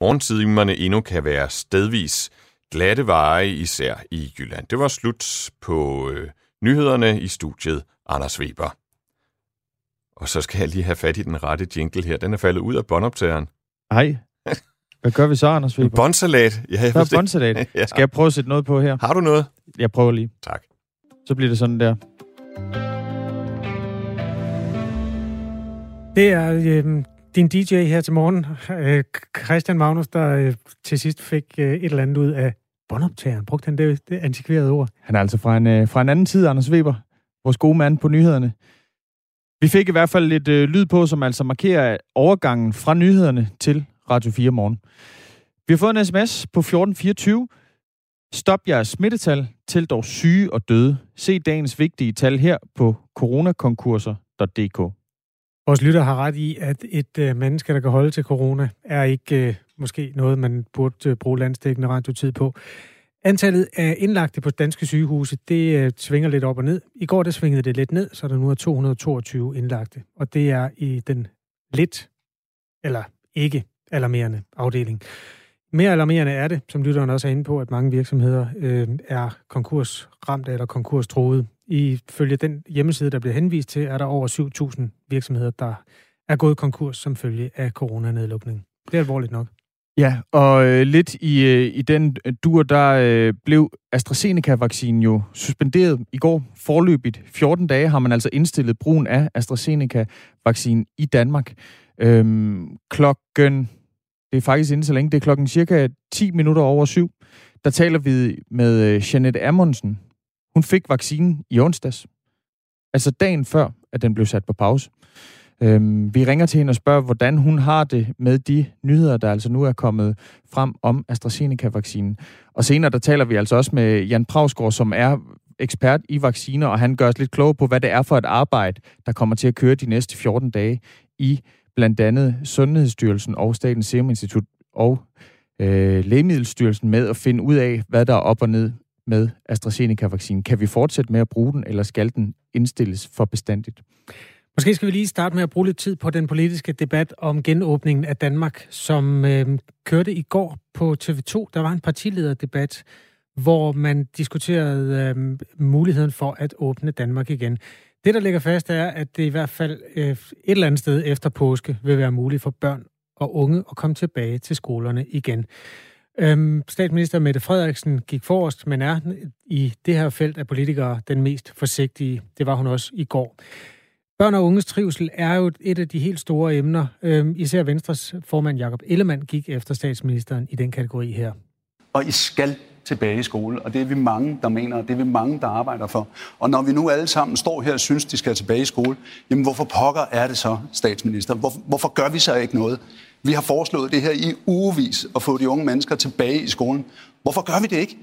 morgentimerne endnu kan være stedvis glatte veje, især i Jylland. Det var slut på øh, nyhederne i studiet Anders Weber. Og så skal jeg lige have fat i den rette jingle her. Den er faldet ud af båndoptageren. Hej. Hvad gør vi så, Anders Weber? Bondsalat. Ja, jeg der er bondsalat. ja. Skal jeg prøve at sætte noget på her? Har du noget? Jeg prøver lige. Tak. Så bliver det sådan der. Det er øh, din DJ her til morgen, øh, Christian Magnus, der øh, til sidst fik øh, et eller andet ud af båndoptageren. Brugte han det, det antikverede ord? Han er altså fra en, fra en anden tid, Anders Weber. Vores gode mand på nyhederne. Vi fik i hvert fald lidt øh, lyd på, som altså markerer overgangen fra nyhederne til Radio 4 morgen. Vi har fået en sms på 1424. Stop jeres smittetal til dog syge og døde. Se dagens vigtige tal her på coronakonkurser.dk. Vores lytter har ret i, at et øh, menneske, der kan holde til corona, er ikke øh, måske noget, man burde øh, bruge landstækkende radiotid på. Antallet af indlagte på danske sygehuse, det øh, svinger lidt op og ned. I går der svingede det lidt ned, så der nu er 222 indlagte. Og det er i den lidt, eller ikke alarmerende afdeling. Mere alarmerende er det, som lytteren også er inde på, at mange virksomheder øh, er konkursramte eller konkurstroede. Ifølge den hjemmeside, der bliver henvist til, er der over 7.000 virksomheder, der er gået konkurs som følge af coronanedlukningen. Det er alvorligt nok. Ja, og øh, lidt i, øh, i den øh, dur, der øh, blev AstraZeneca-vaccinen jo suspenderet i går forløbigt. 14 dage har man altså indstillet brugen af AstraZeneca-vaccinen i Danmark. Øhm, klokken, det er faktisk inden så længe, det er klokken cirka 10 minutter over syv, der taler vi med øh, Jeanette Amundsen. Hun fik vaccinen i onsdags, altså dagen før, at den blev sat på pause. Øhm, vi ringer til hende og spørger, hvordan hun har det med de nyheder, der altså nu er kommet frem om AstraZeneca-vaccinen. Og senere der taler vi altså også med Jan Pravsgaard, som er ekspert i vacciner, og han gør os lidt klogere på, hvad det er for et arbejde, der kommer til at køre de næste 14 dage i blandt andet Sundhedsstyrelsen og Statens Serum Institut og øh, Lægemiddelstyrelsen med at finde ud af, hvad der er op og ned med AstraZeneca-vaccinen. Kan vi fortsætte med at bruge den, eller skal den indstilles for bestandigt? Måske skal vi lige starte med at bruge lidt tid på den politiske debat om genåbningen af Danmark, som øh, kørte i går på TV2. Der var en partilederdebat, hvor man diskuterede øh, muligheden for at åbne Danmark igen. Det, der ligger fast, er, at det i hvert fald øh, et eller andet sted efter påske vil være muligt for børn og unge at komme tilbage til skolerne igen. Øhm, statsminister Mette Frederiksen gik forrest, men er i det her felt af politikere den mest forsigtige. Det var hun også i går. Børn og unges trivsel er jo et af de helt store emner. Øhm, især Venstres formand Jakob Ellemann gik efter statsministeren i den kategori her. Og I skal tilbage i skole, og det er vi mange, der mener, og det er vi mange, der arbejder for. Og når vi nu alle sammen står her og synes, de skal tilbage i skole, jamen hvorfor pokker er det så, statsminister? Hvor, hvorfor gør vi så ikke noget? Vi har foreslået det her i ugevis, at få de unge mennesker tilbage i skolen. Hvorfor gør vi det ikke?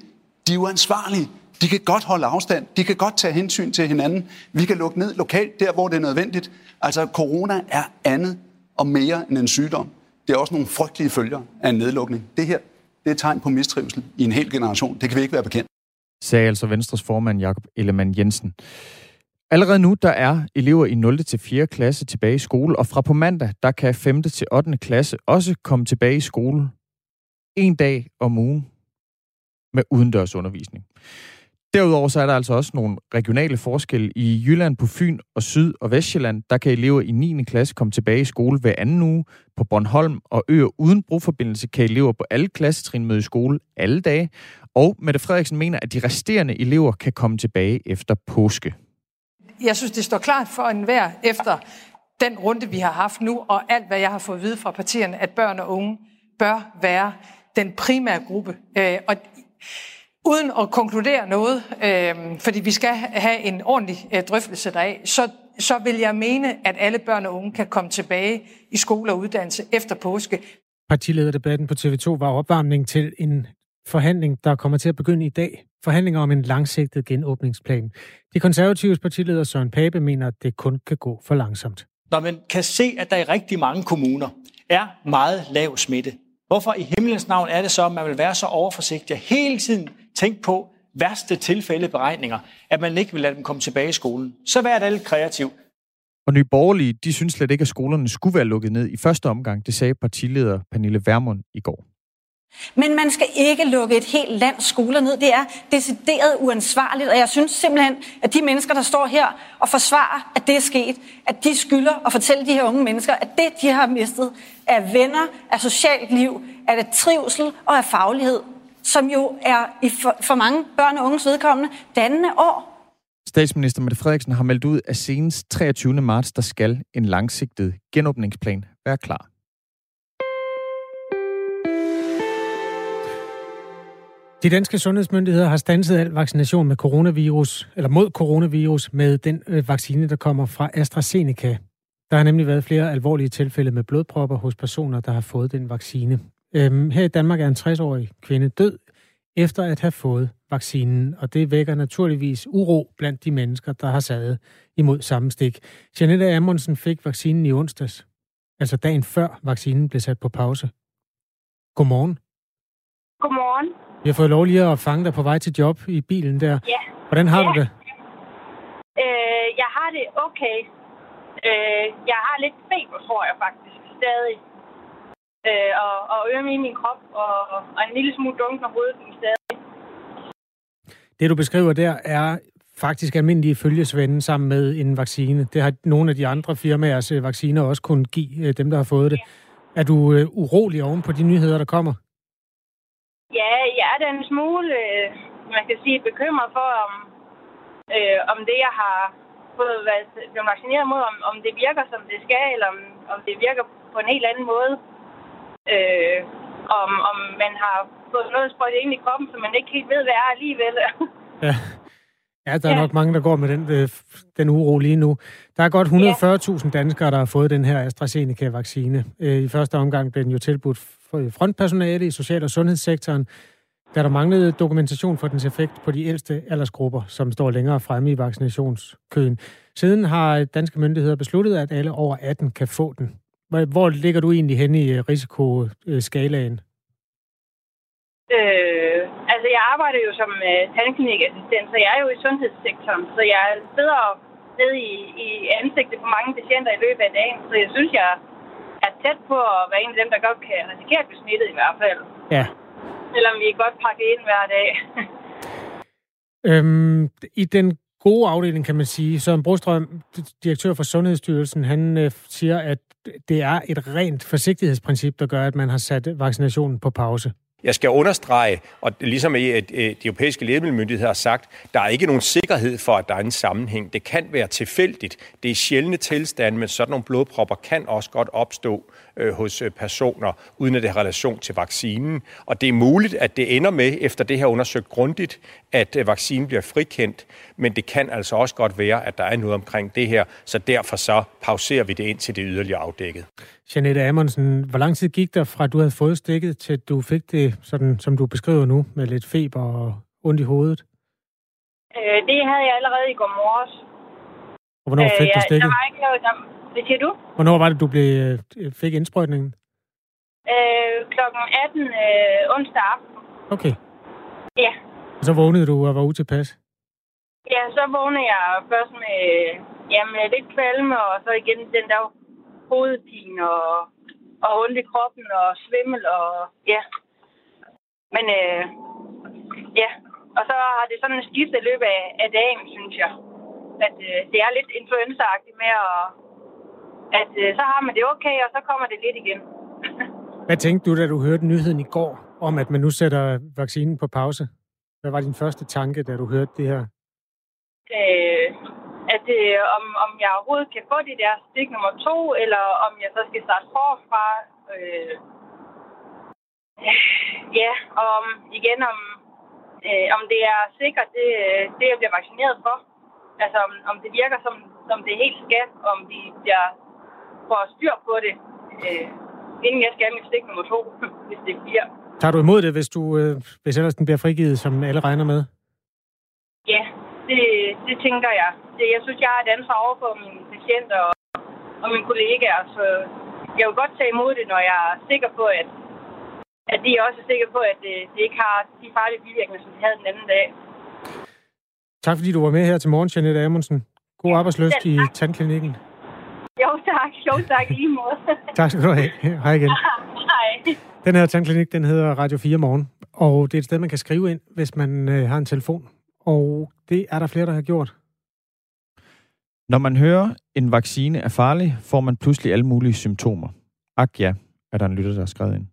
De er uansvarlige. De kan godt holde afstand. De kan godt tage hensyn til hinanden. Vi kan lukke ned lokalt der, hvor det er nødvendigt. Altså, corona er andet og mere end en sygdom. Det er også nogle frygtelige følger af en nedlukning. Det her, det er et tegn på mistrivsel i en hel generation. Det kan vi ikke være bekendt. Sagde altså Venstres formand Jakob Ellemann Jensen. Allerede nu, der er elever i 0. til 4. klasse tilbage i skole, og fra på mandag, der kan 5. til 8. klasse også komme tilbage i skole en dag om ugen med udendørsundervisning. Derudover så er der altså også nogle regionale forskelle. I Jylland, på Fyn og Syd- og Vestjylland, der kan elever i 9. klasse komme tilbage i skole hver anden uge. På Bornholm og øer uden broforbindelse kan elever på alle klassetrin møde i skole alle dage. Og Mette Frederiksen mener, at de resterende elever kan komme tilbage efter påske. Jeg synes, det står klart for enhver efter den runde, vi har haft nu, og alt, hvad jeg har fået at vide fra partierne, at børn og unge bør være den primære gruppe. Øh, og uden at konkludere noget, øh, fordi vi skal have en ordentlig øh, drøftelse deraf, så, så vil jeg mene, at alle børn og unge kan komme tilbage i skole og uddannelse efter påske. Partilederdebatten på TV2 var opvarmning til en forhandling, der kommer til at begynde i dag. Forhandlinger om en langsigtet genåbningsplan. De konservatives partileder Søren Pape mener, at det kun kan gå for langsomt. Når man kan se, at der i rigtig mange kommuner er meget lav smitte, hvorfor i himlens navn er det så, at man vil være så overforsigtig og hele tiden tænke på værste tilfælde beregninger, at man ikke vil lade dem komme tilbage i skolen? Så vær da lidt kreativ. Og Nye Borgerlige, de synes slet ikke, at skolerne skulle være lukket ned i første omgang. Det sagde partileder Pernille Vermund i går. Men man skal ikke lukke et helt lands skoler ned. Det er decideret uansvarligt, og jeg synes simpelthen, at de mennesker, der står her og forsvarer, at det er sket, at de skylder at fortælle de her unge mennesker, at det, de har mistet, er venner, er socialt liv, er det trivsel og er faglighed, som jo er i for, for mange børn og unges vedkommende dannende år. Statsminister Mette Frederiksen har meldt ud, at senest 23. marts, der skal en langsigtet genåbningsplan være klar. De danske sundhedsmyndigheder har stanset al vaccination med coronavirus, eller mod coronavirus, med den øh, vaccine, der kommer fra AstraZeneca. Der har nemlig været flere alvorlige tilfælde med blodpropper hos personer, der har fået den vaccine. Øhm, her i Danmark er en 60-årig kvinde død efter at have fået vaccinen, og det vækker naturligvis uro blandt de mennesker, der har sad imod samme stik. Janette Amundsen fik vaccinen i onsdags, altså dagen før vaccinen blev sat på pause. Godmorgen. Godmorgen. Vi har fået lov lige at fange dig på vej til job i bilen der. Ja. Hvordan har ja. du det? Øh, jeg har det okay. Øh, jeg har lidt feber, tror jeg faktisk, stadig. Øh, og, og ømme i min krop, og, og en lille smule dunken hovedet stadig. Det, du beskriver der, er faktisk almindelige følgesvende sammen med en vaccine. Det har nogle af de andre firmaers vacciner også kunnet give øh, dem, der har fået det. Er du øh, urolig oven på de nyheder, der kommer? Ja, jeg er da en smule, øh, man kan sige, bekymret for, om, øh, om det, jeg har fået været, blevet vaccineret mod, om, om det virker, som det skal, eller om, om det virker på en helt anden måde. Øh, om, om man har fået noget sprøjtet ind i kroppen, som man ikke helt ved, hvad er alligevel. Ja. Ja, der er Ja. nok mange, der går med den, øh, den uro lige nu. Der er godt 140.000 danskere, der har fået den her AstraZeneca-vaccine. Øh, I første omgang blev den jo tilbudt frontpersonale i social- og sundhedssektoren, da der manglede dokumentation for dens effekt på de ældste aldersgrupper, som står længere fremme i vaccinationskøen. Siden har danske myndigheder besluttet, at alle over 18 kan få den. Hvor- Hvor ligger du egentlig henne i øh, risikoskalaen? Øh, altså, jeg arbejder jo som øh, tandklinikassistent, så jeg er jo i sundhedssektoren. Så jeg sidder nede i, i ansigtet på mange patienter i løbet af dagen. Så jeg synes, jeg er tæt på at være en af dem, der godt kan risikere at blive smittet i hvert fald. Ja, Selvom vi er godt pakket ind hver dag. Øhm, I den gode afdeling, kan man sige, Søren Brostrøm, direktør for Sundhedsstyrelsen, han øh, siger, at det er et rent forsigtighedsprincip, der gør, at man har sat vaccinationen på pause. Jeg skal understrege, og ligesom i, at øh, de europæiske lægemiddelmyndigheder har sagt, der er ikke nogen sikkerhed for, at der er en sammenhæng. Det kan være tilfældigt. Det er sjældne tilstande, men sådan nogle blodpropper kan også godt opstå øh, hos øh, personer, uden at det har relation til vaccinen. Og det er muligt, at det ender med, efter det her undersøgt grundigt, at øh, vaccinen bliver frikendt. Men det kan altså også godt være, at der er noget omkring det her. Så derfor så pauserer vi det ind til det yderligere afdækket. Janette Amundsen, hvor lang tid gik der fra, at du havde fået stikket, til du fik det, sådan som du beskriver nu, med lidt feber og ondt i hovedet? øh, det havde jeg allerede i går morges. Og hvornår fik du jeg, stikket? der var ikke noget, der... Hvad siger du? Hvornår var det, du blev, øh, fik indsprøjtningen? Øh, klokken 18 øh, onsdag aften. Okay. Ja. Og så vågnede du og var utilpas? Ja, så vågnede jeg først med, ja, med lidt kvalme, og så igen den der hovedpine og, og ondt i kroppen og svimmel og ja. Men øh, ja, og så har det sådan skiftet i løbet af, af dagen, synes jeg. At øh, det er lidt influenzaagtigt med at, at øh, så har man det okay, og så kommer det lidt igen. Hvad tænkte du, da du hørte nyheden i går, om at man nu sætter vaccinen på pause? Hvad var din første tanke, da du hørte det her? øh, at øh, om, om jeg overhovedet kan få det der stik nummer to, eller om jeg så skal starte forfra. Øh, ja, om, igen om, øh, om det er sikkert, det, det jeg bliver vaccineret for. Altså om, om det virker, som, som det helt skal, om de bliver får styr på det, øh, inden jeg skal have mit stik nummer to, hvis det bliver. Tager du imod det, hvis, du, øh, hvis ellers den bliver frigivet, som alle regner med? Ja, det, det tænker jeg. Det, jeg synes, jeg har et ansvar over for mine patienter og, og mine kollegaer, så jeg vil godt tage imod det, når jeg er sikker på, at, at de også er sikre på, at det, det ikke har de farlige bivirkninger, som de havde den anden dag. Tak fordi du var med her til morgen, Janette Amundsen. God arbejdsløst selv i tandklinikken. Jo, tak. Jo, tak. Lige måde. Tak skal du have. Hej igen. Hej. Den her tandklinik, den hedder Radio 4 Morgen, og det er et sted, man kan skrive ind, hvis man øh, har en telefon. Og det er der flere, der har gjort. Når man hører, en vaccine er farlig, får man pludselig alle mulige symptomer. Ak ja, er der en lytter, der har skrevet ind.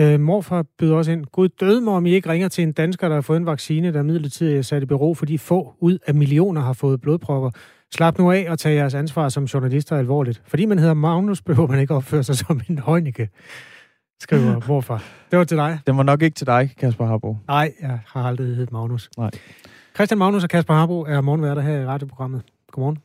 Øh, morfar byder også ind. Gud død mig, om I ikke ringer til en dansker, der har fået en vaccine, der midlertidigt er sat i bureau, fordi få ud af millioner har fået blodpropper. Slap nu af og tag jeres ansvar som journalister alvorligt. Fordi man hedder Magnus, behøver man ikke opføre sig som en højnike, skriver morfar. Det var til dig. Den var nok ikke til dig, Kasper Harbo. Nej, jeg har aldrig heddet Magnus. Nej. Christian Magnus og Kasper Harbo er morgenværter her i radioprogrammet. Godmorgen.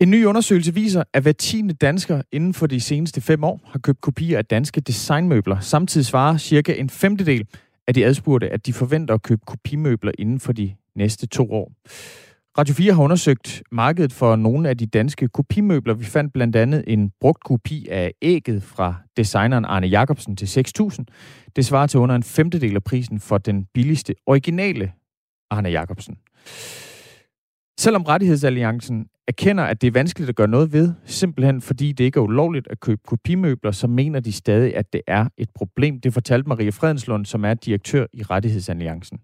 En ny undersøgelse viser, at hver tiende dansker inden for de seneste fem år har købt kopier af danske designmøbler. Samtidig svarer cirka en femtedel af de adspurgte, at de forventer at købe kopimøbler inden for de næste to år. Radio 4 har undersøgt markedet for nogle af de danske kopimøbler. Vi fandt blandt andet en brugt kopi af ægget fra designeren Arne Jacobsen til 6.000. Det svarer til under en femtedel af prisen for den billigste originale Arne Jacobsen. Selvom Rettighedsalliancen erkender, at det er vanskeligt at gøre noget ved, simpelthen fordi det ikke er ulovligt at købe kopimøbler, så mener de stadig, at det er et problem. Det fortalte Marie Fredenslund, som er direktør i Rettighedsalliancen.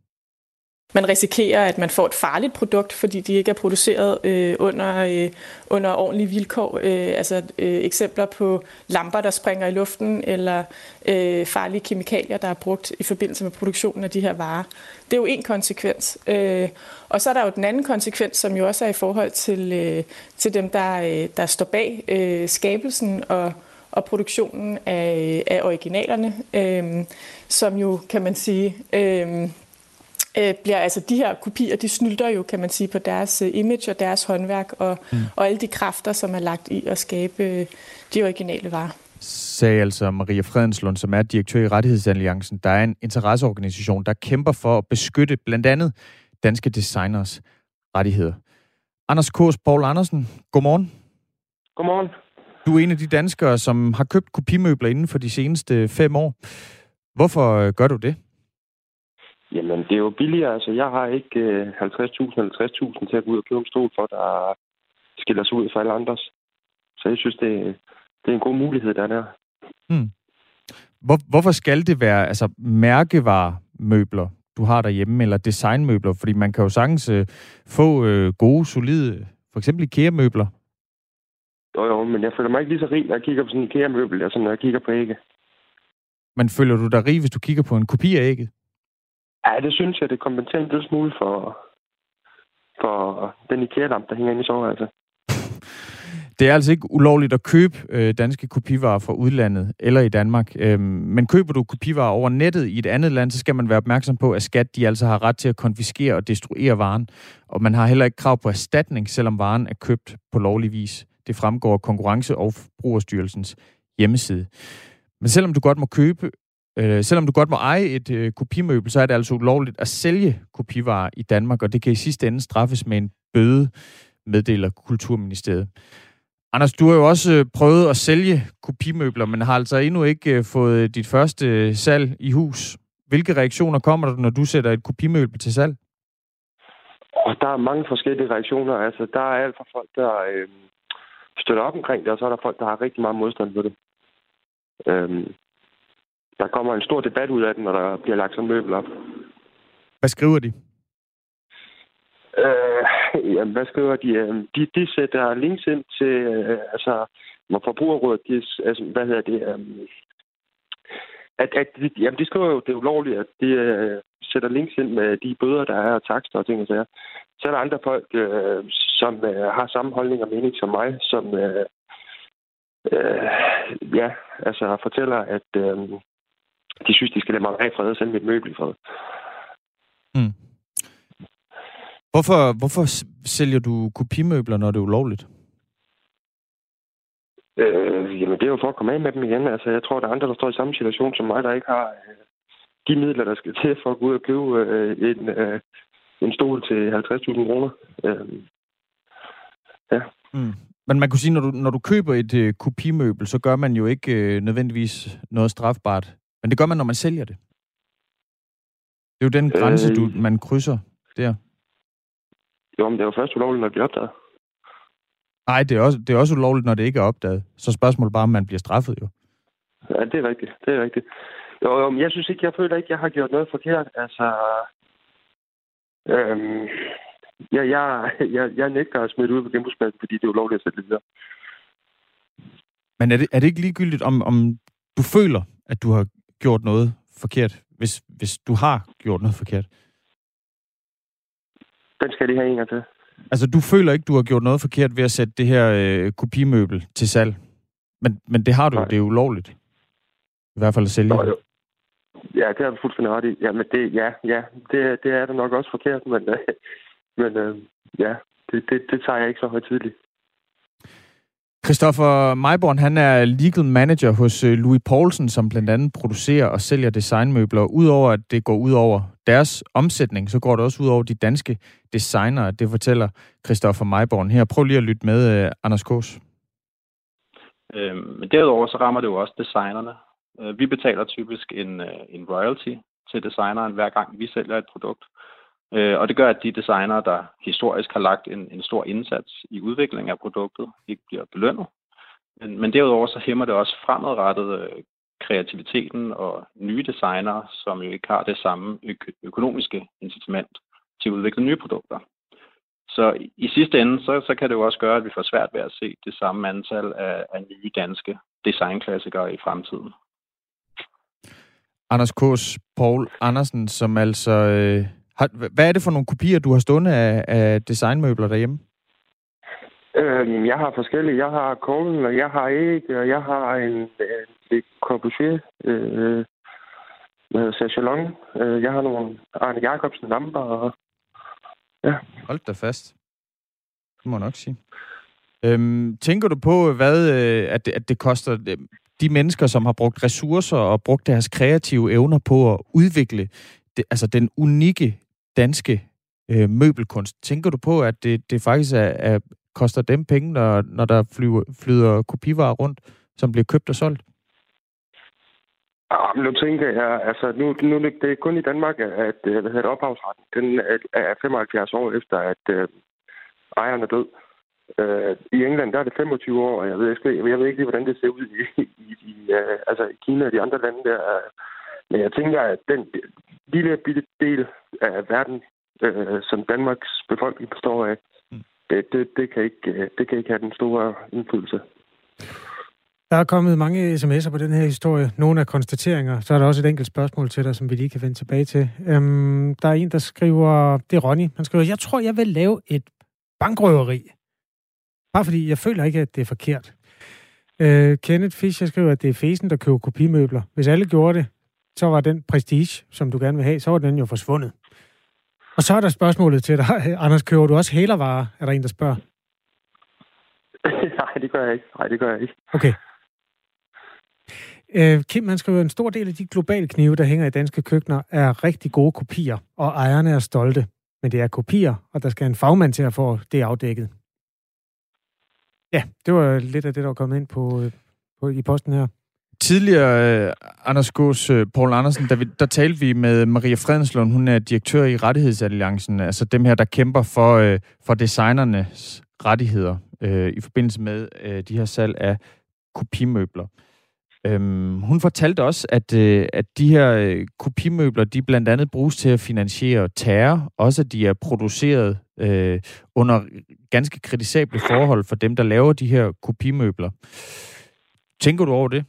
Man risikerer, at man får et farligt produkt, fordi de ikke er produceret øh, under, øh, under ordentlige vilkår. Øh, altså øh, eksempler på lamper, der springer i luften, eller øh, farlige kemikalier, der er brugt i forbindelse med produktionen af de her varer. Det er jo en konsekvens. Øh, og så er der jo den anden konsekvens, som jo også er i forhold til, øh, til dem, der, øh, der står bag øh, skabelsen og, og produktionen af, øh, af originalerne, øh, som jo, kan man sige... Øh, øh, bliver altså de her kopier, de snylter jo, kan man sige, på deres øh, image og deres håndværk og, mm. og alle de kræfter, som er lagt i at skabe øh, de originale varer. Sagde altså Maria Fredenslund, som er direktør i Rettighedsalliancen. Der er en interesseorganisation, der kæmper for at beskytte blandt andet danske designers rettigheder. Anders Kås Paul Andersen, godmorgen. Godmorgen. Du er en af de danskere, som har købt kopimøbler inden for de seneste fem år. Hvorfor øh, gør du det? Jamen, det er jo billigere. Altså, jeg har ikke øh, 50.000 eller 60.000 til at gå ud og købe en stol for, der skiller sig ud fra alle andres. Så jeg synes, det, det er en god mulighed, der er der. Hmm. Hvor, hvorfor skal det være altså, mærkevaremøbler, du har derhjemme, eller designmøbler? Fordi man kan jo sagtens øh, få øh, gode, solide, for eksempel IKEA-møbler. Jo, jo, men jeg føler mig ikke lige så rig, når jeg kigger på sådan en IKEA-møbel, altså når jeg kigger på ægge. Men føler du dig rig, hvis du kigger på en kopi af ægget? Ja, det synes jeg, det kompenserer en lille smule for, for den IKEA-lamp, der hænger inde i soveværelset. Altså. Det er altså ikke ulovligt at købe øh, danske kopivarer fra udlandet eller i Danmark. Øhm, men køber du kopivarer over nettet i et andet land, så skal man være opmærksom på, at skat de altså har ret til at konfiskere og destruere varen. Og man har heller ikke krav på erstatning, selvom varen er købt på lovlig vis. Det fremgår af Konkurrence- og Forbrugerstyrelsens hjemmeside. Men selvom du godt må købe Øh, selvom du godt må eje et øh, kopimøbel, så er det altså ulovligt at sælge kopivarer i Danmark, og det kan i sidste ende straffes med en bøde, meddeler Kulturministeriet. Anders, du har jo også øh, prøvet at sælge kopimøbler, men har altså endnu ikke øh, fået øh, dit første øh, salg i hus. Hvilke reaktioner kommer der, når du sætter et kopimøbel til salg? Og der er mange forskellige reaktioner. Altså, der er alt fra folk, der øh, støtter op omkring det, og så er der folk, der har rigtig meget modstand på det. Øhm, der kommer en stor debat ud af den, når der bliver lagt sådan møbel op. Hvad skriver de? Øh, jamen, hvad skriver de? Øhm, de, de sætter links ind til, øh, altså, hvor forbrugerrådet, de, altså, hvad hedder det, øh, at, at de, jamen, de skriver jo, det er ulovligt, at de øh, sætter links ind med de bøder, der er, og takster og ting og sager. Så er der andre folk, øh, som øh, har samme holdning og mening som mig, som øh, øh, ja, altså fortæller, at øh, de synes, de skal lade mig være i fred og sende mit møbel i fred. Mm. Hvorfor, hvorfor sælger du kopimøbler, når det er ulovligt? Øh, jamen, det er jo for at komme af med dem igen. Altså, jeg tror, der er andre, der står i samme situation som mig, der ikke har øh, de midler, der skal til for at gå ud og købe øh, en, øh, en stol til 50.000 kroner. Øh, ja. Mm. Men man kunne sige, når du, når du køber et øh, kopimøbel, så gør man jo ikke øh, nødvendigvis noget strafbart. Men det gør man, når man sælger det. Det er jo den grænse, øh, du, man krydser der. Jo, men det er jo først ulovligt, når det bliver opdaget. Nej, det er, også, det er også ulovligt, når det ikke er opdaget. Så spørgsmålet bare, om man bliver straffet jo. Ja, det er rigtigt. Det er rigtigt. Jo, jo, men jeg synes ikke, jeg føler ikke, jeg har gjort noget forkert. Altså, øhm, ja, jeg, jeg, jeg nægter at smide ud på genbrugspladsen, fordi det er ulovligt at sætte det videre. Men er det, er det ikke ligegyldigt, om, om du føler, at du har gjort noget forkert, hvis, hvis du har gjort noget forkert? Den skal de have en gang til. Altså, du føler ikke, du har gjort noget forkert ved at sætte det her øh, kopimøbel til salg. Men, men det har du, Nej. det er ulovligt. I hvert fald at sælge. Nå, jo. Ja, det har du fuldstændig ret i. Ja, men det, ja, ja, det, det er det nok også forkert, men, øh, men øh, ja, det, det, det tager jeg ikke så højtidligt. Christoffer Meiborn, han er legal manager hos øh, Louis Poulsen, som blandt andet producerer og sælger designmøbler. Udover at det går ud over deres omsætning, så går det også ud over de danske designere. Det fortæller Christoffer Meiborn her. Prøv lige at lytte med, øh, Anders Kås. Øhm, men derudover så rammer det jo også designerne. Øh, vi betaler typisk en, en royalty til designeren, hver gang vi sælger et produkt. Øh, og det gør, at de designere, der historisk har lagt en, en stor indsats i udviklingen af produktet, ikke bliver belønnet. Men, men derudover så hæmmer det også fremadrettet øh, kreativiteten og nye designere, som jo ikke har det samme ø- økonomiske incitament til at udvikle nye produkter. Så i- i sidste ende, så, så kan det jo også gøre, at vi får svært ved at se det samme antal af, af nye danske designklassikere i fremtiden. Anders Kås Paul Andersen, som altså... Øh, har, hvad er det for nogle kopier, du har stående af, af designmøbler derhjemme? Øhm, jeg har forskellige. Jeg har koglen, og jeg har æg, og jeg har en, en Le Corbusier, øh, hedder det, Chalon. Øh, jeg har nogle Arne Jacobsen lamper, og ja. Hold da fast. Det må jeg nok sige. Øhm, tænker du på, hvad øh, at, det, at det koster øh, de mennesker, som har brugt ressourcer og brugt deres kreative evner på at udvikle det, altså den unikke danske øh, møbelkunst? Tænker du på, at det, det faktisk er, er, koster dem penge, når, når der flyver, flyder kopivarer rundt, som bliver købt og solgt? Ja, men nu tænker jeg, altså nu, nu det er kun i Danmark, at hvad hedder det, ophavsretten, den er, 75 år efter, at øh, ejeren er død. Øh, I England, der er det 25 år, og jeg ved ikke, jeg ved ikke lige, hvordan det ser ud i, i, i, øh, altså i Kina og de andre lande der. Øh, øh, Men jeg tænker, at den lille bitte del af verden, øh, som Danmarks befolkning består af, det, det, det, kan ikke, øh, det kan ikke have den store indflydelse. Der er kommet mange sms'er på den her historie. Nogle af konstateringer. Så er der også et enkelt spørgsmål til dig, som vi lige kan vende tilbage til. Øhm, der er en, der skriver... Det er Ronny. Han skriver, jeg tror, jeg vil lave et bankrøveri. Bare fordi jeg føler ikke, at det er forkert. Øh, Kenneth Fischer skriver, at det er fesen, der køber kopimøbler. Hvis alle gjorde det, så var den prestige, som du gerne vil have, så var den jo forsvundet. Og så er der spørgsmålet til dig. Anders, køber du også hælervarer? Er der en, der spørger? Nej, det gør jeg ikke. Nej, det gør jeg ikke. Okay. Øh, Kim, han skriver, en stor del af de globale knive, der hænger i danske køkkener, er rigtig gode kopier, og ejerne er stolte. Men det er kopier, og der skal en fagmand til at få det afdækket. Ja, det var lidt af det, der var kommet ind på, øh, på i posten her. Tidligere, øh, Anders Gås, øh, Paul Andersen, der, vi, der talte vi med Maria Fredenslund. Hun er direktør i Rettighedsalliancen, altså dem her, der kæmper for, øh, for designernes rettigheder øh, i forbindelse med øh, de her salg af kopimøbler. Øhm, hun fortalte også, at, øh, at de her øh, kopimøbler, de blandt andet bruges til at finansiere terror. Også at de er produceret øh, under ganske kritisable forhold for dem, der laver de her kopimøbler. Tænker du over det?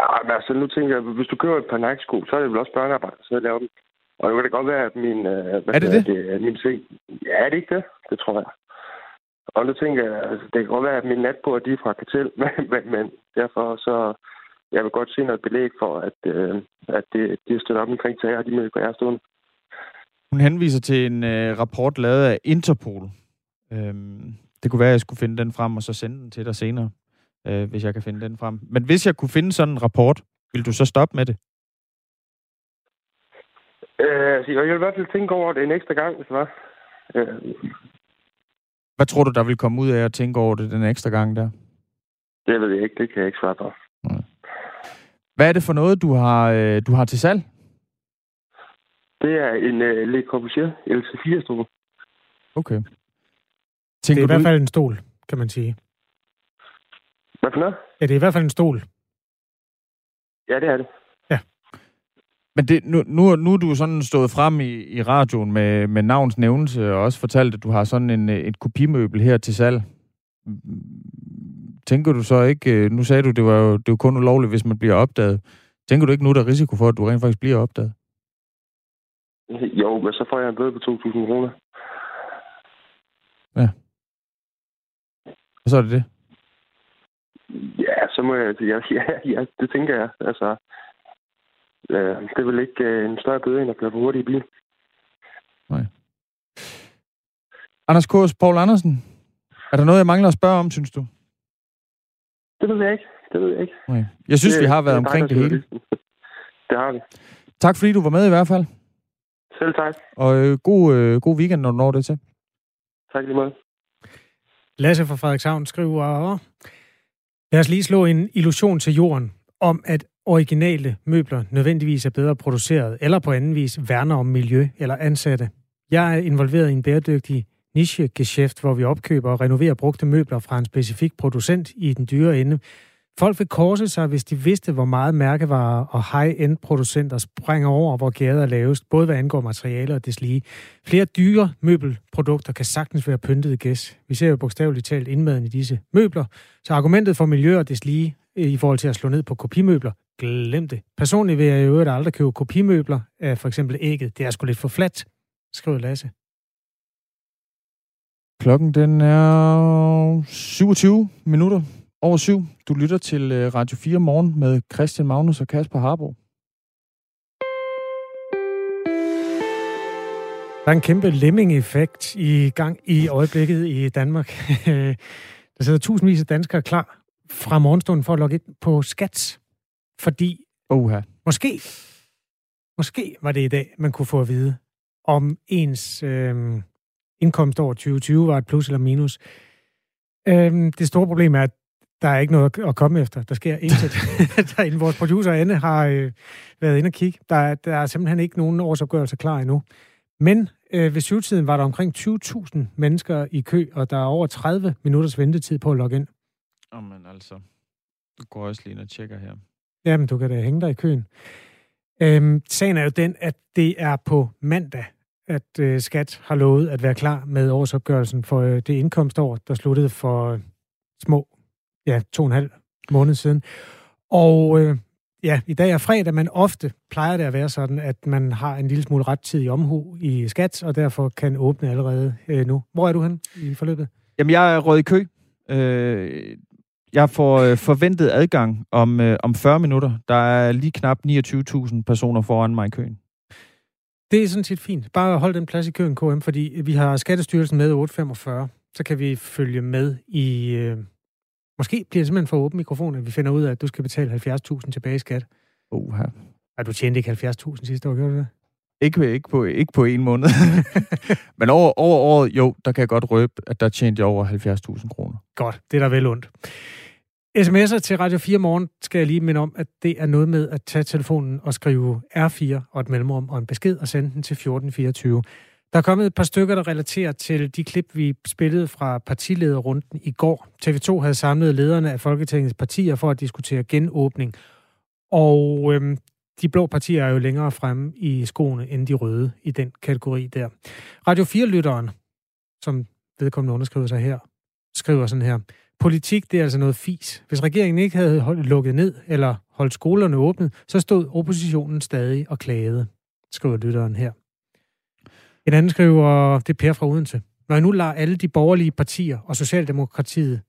Nej, men altså nu tænker jeg, hvis du køber et par Nike-sko, så er det vel også børnearbejde, så jeg laver dem. Og det kan da godt være, at min... Øh, hvad Er det det? det? Min seng... Ja, er det ikke det? Det tror jeg. Og nu tænker jeg, altså, det kan godt være, at min natbord, de er fra kartel, men, men, men derfor så... Jeg vil godt se noget belæg for, at, øh, at det, de er støttet op omkring terror, de møder, jeg er stående. Hun henviser til en øh, rapport lavet af Interpol. Øhm, det kunne være, at jeg skulle finde den frem og så sende den til dig senere, øh, hvis jeg kan finde den frem. Men hvis jeg kunne finde sådan en rapport, vil du så stoppe med det? Øh, altså, jeg vil i hvert fald tænke over det en ekstra gang, hvis det var. Øh, Hvad tror du, der vil komme ud af at tænke over det den ekstra gang der? det ved jeg ikke, det kan jeg ikke svare på. Hvad er det for noget, du har, øh, du har til salg? Det er en uh, Le Corbusier LC4-stol. Okay. Det er i du- hvert fald en stol, kan man sige. Hvad for noget? Ja, det er i hvert fald en stol. Ja, det er det. Men det, nu, nu, nu er du sådan stået frem i, i radioen med, med navns nævnelse, og også fortalt, at du har sådan en, et kopimøbel her til salg. Tænker du så ikke, øh, nu sagde du, det var jo det var kun ulovligt, hvis man bliver opdaget. Tænker du ikke nu, der er risiko for, at du rent faktisk bliver opdaget? Jo, men så får jeg en bøde på 2.000 kroner. Og så er det det. Ja, så må jeg... Ja, ja, ja det tænker jeg. Altså, øh, det er vel ikke øh, en større bøde, end at køre for hurtigt i bil. Anders Kås, Paul Andersen, er der noget, jeg mangler at spørge om, synes du? Det ved jeg ikke. Det ved jeg ikke. Nej. Jeg synes, Det- vi har været det omkring det hele. Det har vi. Tak fordi du var med i hvert fald. Selv tak. Og øh, god, øh, god weekend, når du når det til. Tak lige meget. Lasse fra Frederikshavn skriver, lad os lige slå en illusion til jorden om, at originale møbler nødvendigvis er bedre produceret, eller på anden vis værner om miljø eller ansatte. Jeg er involveret i en bæredygtig nichegeschæft, hvor vi opkøber og renoverer brugte møbler fra en specifik producent i den dyre ende. Folk vil korse sig, hvis de vidste, hvor meget mærkevarer og high-end producenter springer over, hvor gader er lavest, både hvad angår materialer og deslige. Flere dyre møbelprodukter kan sagtens være pyntet gæs. Vi ser jo bogstaveligt talt indmaden i disse møbler. Så argumentet for miljø og deslige øh, i forhold til at slå ned på kopimøbler, glem det. Personligt vil jeg i øvrigt aldrig købe kopimøbler af for eksempel ægget. Det er sgu lidt for fladt, skriver Lasse. Klokken den er 27 minutter over syv. Du lytter til øh, Radio 4 morgen med Christian Magnus og Kasper Harbo. Der er en kæmpe lemming-effekt i gang i øjeblikket i Danmark. Der sidder tusindvis af danskere klar fra morgenstunden for at logge ind på Skats. Fordi Oha. måske, måske var det i dag, man kunne få at vide, om ens øh, indkomst over 2020 var et plus eller minus. Øh, det store problem er, at der er ikke noget at komme efter. Der sker intet. Derinde, vores producer Anne har øh, været inde og kigge. Der, er- der er simpelthen ikke nogen årsopgørelse klar endnu. Men øh, ved syvtiden var der omkring 20.000 mennesker i kø, og der er over 30 minutters ventetid på at logge ind. Jamen altså, du går også lige ind og tjekker her. Jamen, du kan da hænge dig i køen. Øhm, sagen er jo den, at det er på mandag, at øh, Skat har lovet at være klar med årsopgørelsen for øh, det indkomstår, der sluttede for øh, små, ja, to og en halv måned siden. Og øh, ja, i dag er fredag, men ofte plejer det at være sådan, at man har en lille smule rettidig omhu i Skat, og derfor kan åbne allerede øh, nu. Hvor er du hen i forløbet? Jamen, jeg er rød i kø. Øh, jeg får øh, forventet adgang om, øh, om 40 minutter. Der er lige knap 29.000 personer foran mig i køen. Det er sådan set fint. Bare hold den plads i køen, KM, fordi vi har Skattestyrelsen med 845. Så kan vi følge med i... Øh, måske bliver det simpelthen for åben mikrofon, at vi finder ud af, at du skal betale 70.000 tilbage i skat. Oha. Ej, du tjente ikke 70.000 sidste år, gjorde du det? Ikke, ikke, på, ikke på en måned. Men over, over året, jo, der kan jeg godt røbe, at der tjente jeg over 70.000 kroner. Godt, det er der vel ondt. SMS'er til Radio 4 morgen skal jeg lige minde om, at det er noget med at tage telefonen og skrive R4 og et mellemrum og en besked og sende den til 1424. Der er kommet et par stykker, der relaterer til de klip, vi spillede fra partilederrunden i går. TV2 havde samlet lederne af Folketingets partier for at diskutere genåbning. Og øhm, de blå partier er jo længere fremme i skoene end de røde i den kategori der. Radio 4-lytteren, som vedkommende underskriver sig her, skriver sådan her. Politik, det er altså noget fis. Hvis regeringen ikke havde holdt, lukket ned eller holdt skolerne åbne, så stod oppositionen stadig og klagede, skriver lytteren her. En anden skriver, det er Per fra Odense. Når jeg nu lader alle de borgerlige partier og Socialdemokratiet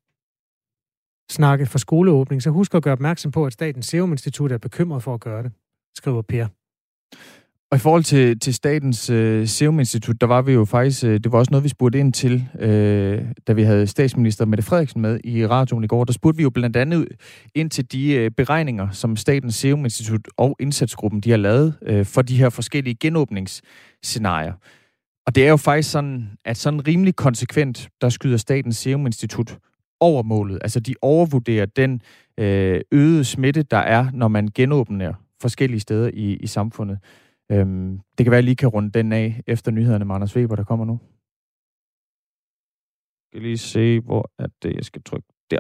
snakke for skoleåbning, så husk at gøre opmærksom på, at Statens Serum Institut er bekymret for at gøre det, skriver Per. Og i forhold til, til Statens øh, Serum Institut, der var vi jo faktisk, øh, det var også noget, vi spurgte ind til, øh, da vi havde statsminister Mette Frederiksen med i radioen i går. Der spurgte vi jo blandt andet ind til de øh, beregninger, som Statens Serum Institut og indsatsgruppen, de har lavet øh, for de her forskellige genåbningsscenarier. Og det er jo faktisk sådan, at sådan rimelig konsekvent, der skyder Statens Serum Institut over målet. Altså de overvurderer den øh, øgede smitte, der er, når man genåbner forskellige steder i, i samfundet. Øhm, det kan være, at jeg lige kan runde den af efter nyhederne med Anders Weber, der kommer nu. Jeg skal lige se, hvor er det, jeg skal trykke. Der.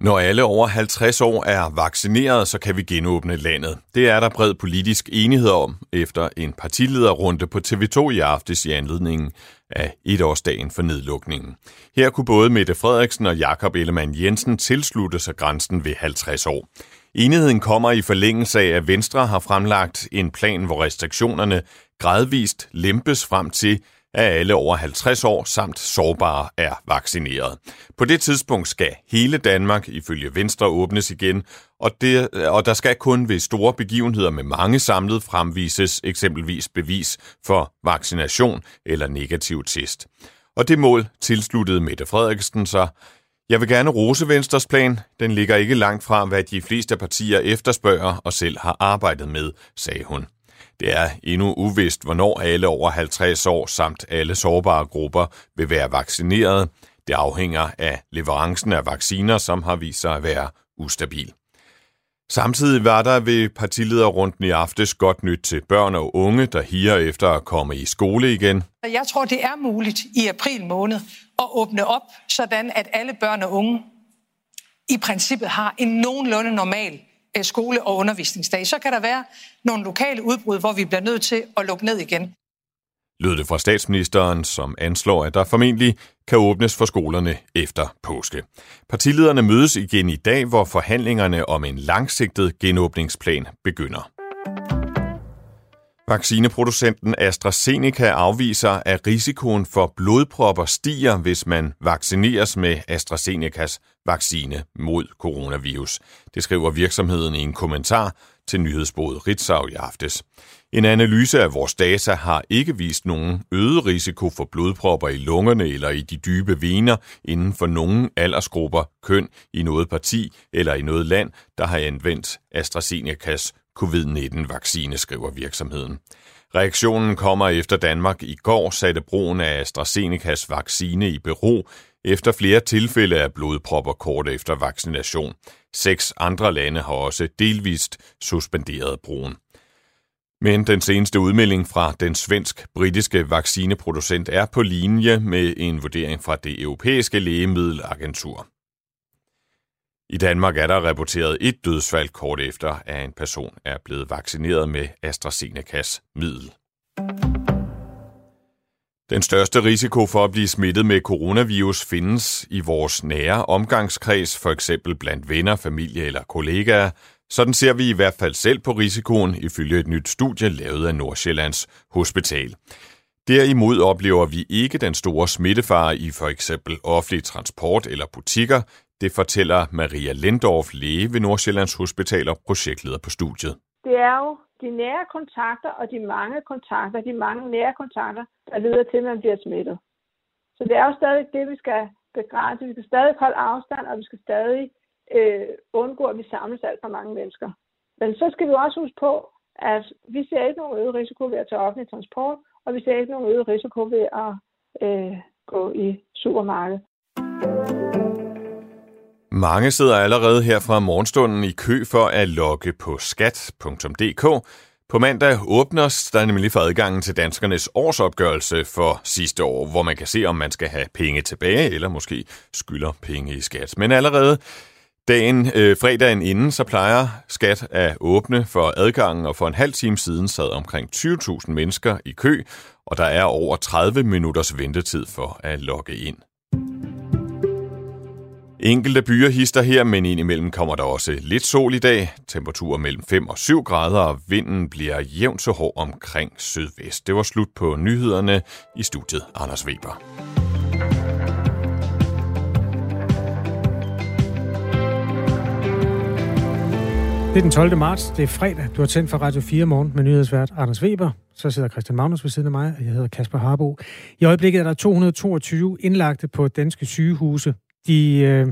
Når alle over 50 år er vaccineret, så kan vi genåbne landet. Det er der bred politisk enighed om efter en partilederrunde på TV2 i aftes i anledningen af etårsdagen for nedlukningen. Her kunne både Mette Frederiksen og Jakob Ellemann Jensen tilslutte sig grænsen ved 50 år. Enigheden kommer i forlængelse af, at Venstre har fremlagt en plan, hvor restriktionerne gradvist lempes frem til, at alle over 50 år samt sårbare er vaccineret. På det tidspunkt skal hele Danmark ifølge Venstre åbnes igen, og, det, og der skal kun ved store begivenheder med mange samlet fremvises eksempelvis bevis for vaccination eller negativ test. Og det mål tilsluttede Mette Frederiksen sig. Jeg vil gerne rose Venstres plan. Den ligger ikke langt fra, hvad de fleste partier efterspørger og selv har arbejdet med, sagde hun. Det er endnu uvist, hvornår alle over 50 år samt alle sårbare grupper vil være vaccineret. Det afhænger af leverancen af vacciner, som har vist sig at være ustabil. Samtidig var der ved partilederrunden i aftes godt nyt til børn og unge, der higer efter at komme i skole igen. Jeg tror, det er muligt i april måned at åbne op, sådan at alle børn og unge i princippet har en nogenlunde normal Øh, skole- og undervisningsdag. Så kan der være nogle lokale udbrud, hvor vi bliver nødt til at lukke ned igen. Lød det fra statsministeren, som anslår, at der formentlig kan åbnes for skolerne efter påske. Partilederne mødes igen i dag, hvor forhandlingerne om en langsigtet genåbningsplan begynder. Vaccineproducenten AstraZeneca afviser, at risikoen for blodpropper stiger, hvis man vaccineres med AstraZenecas vaccine mod coronavirus. Det skriver virksomheden i en kommentar til nyhedsbruget Ritzau i aftes. En analyse af vores data har ikke vist nogen øget risiko for blodpropper i lungerne eller i de dybe vener inden for nogen aldersgrupper, køn, i noget parti eller i noget land, der har anvendt AstraZenecas covid-19-vaccine, skriver virksomheden. Reaktionen kommer efter Danmark i går satte brugen af AstraZenecas vaccine i bero efter flere tilfælde af blodpropper kort efter vaccination. Seks andre lande har også delvist suspenderet brugen. Men den seneste udmelding fra den svensk-britiske vaccineproducent er på linje med en vurdering fra det europæiske lægemiddelagentur. I Danmark er der rapporteret et dødsfald kort efter, at en person er blevet vaccineret med AstraZenecas middel. Den største risiko for at blive smittet med coronavirus findes i vores nære omgangskreds, for eksempel blandt venner, familie eller kollegaer. Sådan ser vi i hvert fald selv på risikoen, ifølge et nyt studie lavet af Nordsjællands Hospital. Derimod oplever vi ikke den store smittefare i for eksempel offentlig transport eller butikker, det fortæller Maria Lindorf, læge ved Nordsjællands Hospital og projektleder på studiet. Det er jo de nære kontakter og de mange kontakter, de mange nære kontakter, der leder til, at man bliver smittet. Så det er jo stadig det, vi skal begrænse. Vi skal stadig holde afstand, og vi skal stadig øh, undgå, at vi samles alt for mange mennesker. Men så skal vi også huske på, at vi ser ikke nogen øget risiko ved at tage offentlig transport, og vi ser ikke nogen øget risiko ved at øh, gå i supermarkedet. Mange sidder allerede her fra morgenstunden i kø for at logge på skat.dk. På mandag åbner der nemlig for adgangen til danskernes årsopgørelse for sidste år, hvor man kan se, om man skal have penge tilbage, eller måske skylder penge i skat. Men allerede dagen, øh, fredagen inden, så plejer skat at åbne for adgangen, og for en halv time siden sad omkring 20.000 mennesker i kø, og der er over 30 minutters ventetid for at logge ind. Enkelte byer hister her, men indimellem kommer der også lidt sol i dag. Temperaturer mellem 5 og 7 grader, og vinden bliver jævnt så hård omkring sydvest. Det var slut på nyhederne i studiet Anders Weber. Det er den 12. marts. Det er fredag. Du har tændt for Radio 4 morgen med nyhedsvært Anders Weber. Så sidder Christian Magnus ved siden af mig, og jeg hedder Kasper Harbo. I øjeblikket er der 222 indlagte på danske sygehuse. De øh,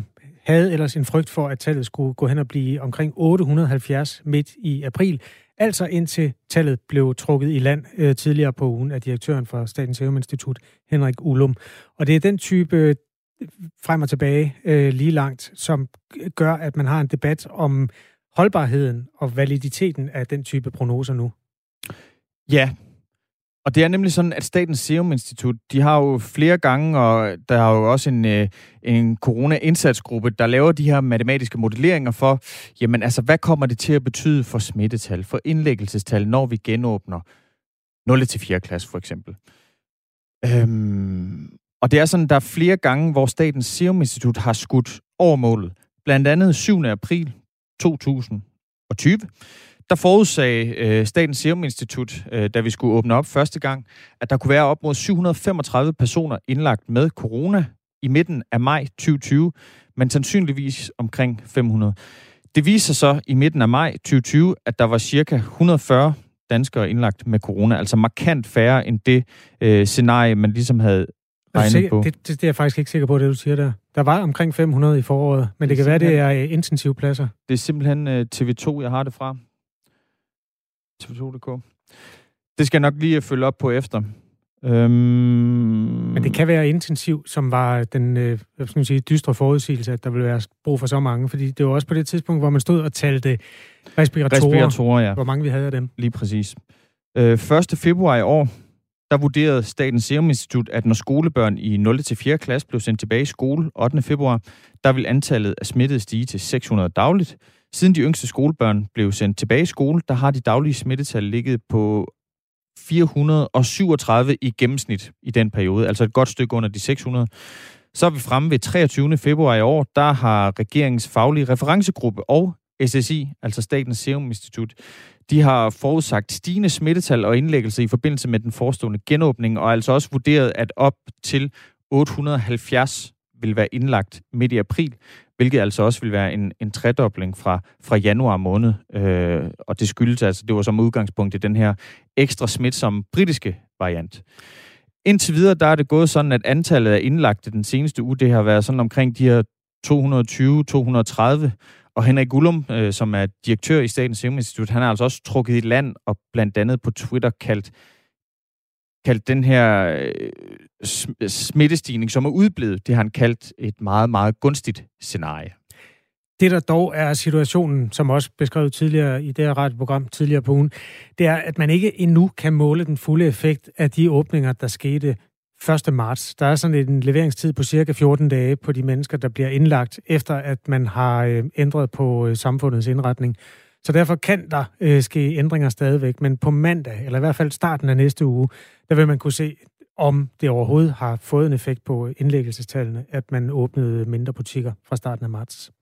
havde ellers en frygt for, at tallet skulle gå hen og blive omkring 870 midt i april. Altså indtil tallet blev trukket i land øh, tidligere på ugen af direktøren for Statens Serum Institut, Henrik Ullum. Og det er den type øh, frem og tilbage øh, lige langt, som gør, at man har en debat om holdbarheden og validiteten af den type prognoser nu? Ja, og det er nemlig sådan, at Statens Serum Institut, de har jo flere gange, og der er jo også en, øh, en corona-indsatsgruppe, der laver de her matematiske modelleringer for, jamen altså, hvad kommer det til at betyde for smittetal, for indlæggelsestal, når vi genåbner 0. til 4. klasse for eksempel. Øhm, og det er sådan, der er flere gange, hvor Statens Serum Institut har skudt over målet. Blandt andet 7. april 2020 der forudsagde øh, Statens Serum Institut, øh, da vi skulle åbne op første gang, at der kunne være op mod 735 personer indlagt med corona i midten af maj 2020, men sandsynligvis omkring 500. Det viser så i midten af maj 2020, at der var cirka 140 danskere indlagt med corona, altså markant færre end det øh, scenarie, man ligesom havde regnet på. Det, det, det er jeg faktisk ikke sikker på, det du siger der. Der var omkring 500 i foråret, men det, det kan være, det er intensivpladser. Det er simpelthen øh, TV2, jeg har det fra. TV2.dk. Det skal jeg nok lige følge op på efter. Øhm... Men det kan være intensiv, som var den øh, hvad skal man sige, dystre forudsigelse, at der ville være brug for så mange. Fordi det var også på det tidspunkt, hvor man stod og talte respiratorer, respiratorer ja. hvor mange vi havde af dem. Lige præcis. Øh, 1. februar i år, der vurderede Statens Serum Institut, at når skolebørn i 0. til 4. klasse blev sendt tilbage i skole 8. februar, der vil antallet af smittede stige til 600 dagligt. Siden de yngste skolebørn blev sendt tilbage i skole, der har de daglige smittetal ligget på 437 i gennemsnit i den periode, altså et godt stykke under de 600. Så er vi fremme ved 23. februar i år, der har regeringens faglige referencegruppe og SSI, altså Statens Serum Institut, de har forudsagt stigende smittetal og indlæggelse i forbindelse med den forestående genåbning, og altså også vurderet, at op til 870 vil være indlagt midt i april, hvilket altså også vil være en, en tredobling fra, fra januar måned. Øh, og det skyldes altså, det var som udgangspunkt i den her ekstra smitsomme britiske variant. Indtil videre, der er det gået sådan, at antallet af indlagte den seneste uge, det har været sådan omkring de her 220-230, og Henrik Gullum, øh, som er direktør i Statens Serum Institut, han har altså også trukket i land og blandt andet på Twitter kaldt, kaldt den her øh, smittestigning, som er udblevet, det har han kaldt et meget, meget gunstigt scenarie. Det, der dog er situationen, som også beskrevet tidligere i det her radioprogram tidligere på ugen, det er, at man ikke endnu kan måle den fulde effekt af de åbninger, der skete 1. marts. Der er sådan en leveringstid på cirka 14 dage på de mennesker, der bliver indlagt, efter at man har øh, ændret på øh, samfundets indretning. Så derfor kan der øh, ske ændringer stadigvæk, men på mandag, eller i hvert fald starten af næste uge, der vil man kunne se, om det overhovedet har fået en effekt på indlæggelsestallene, at man åbnede mindre butikker fra starten af marts.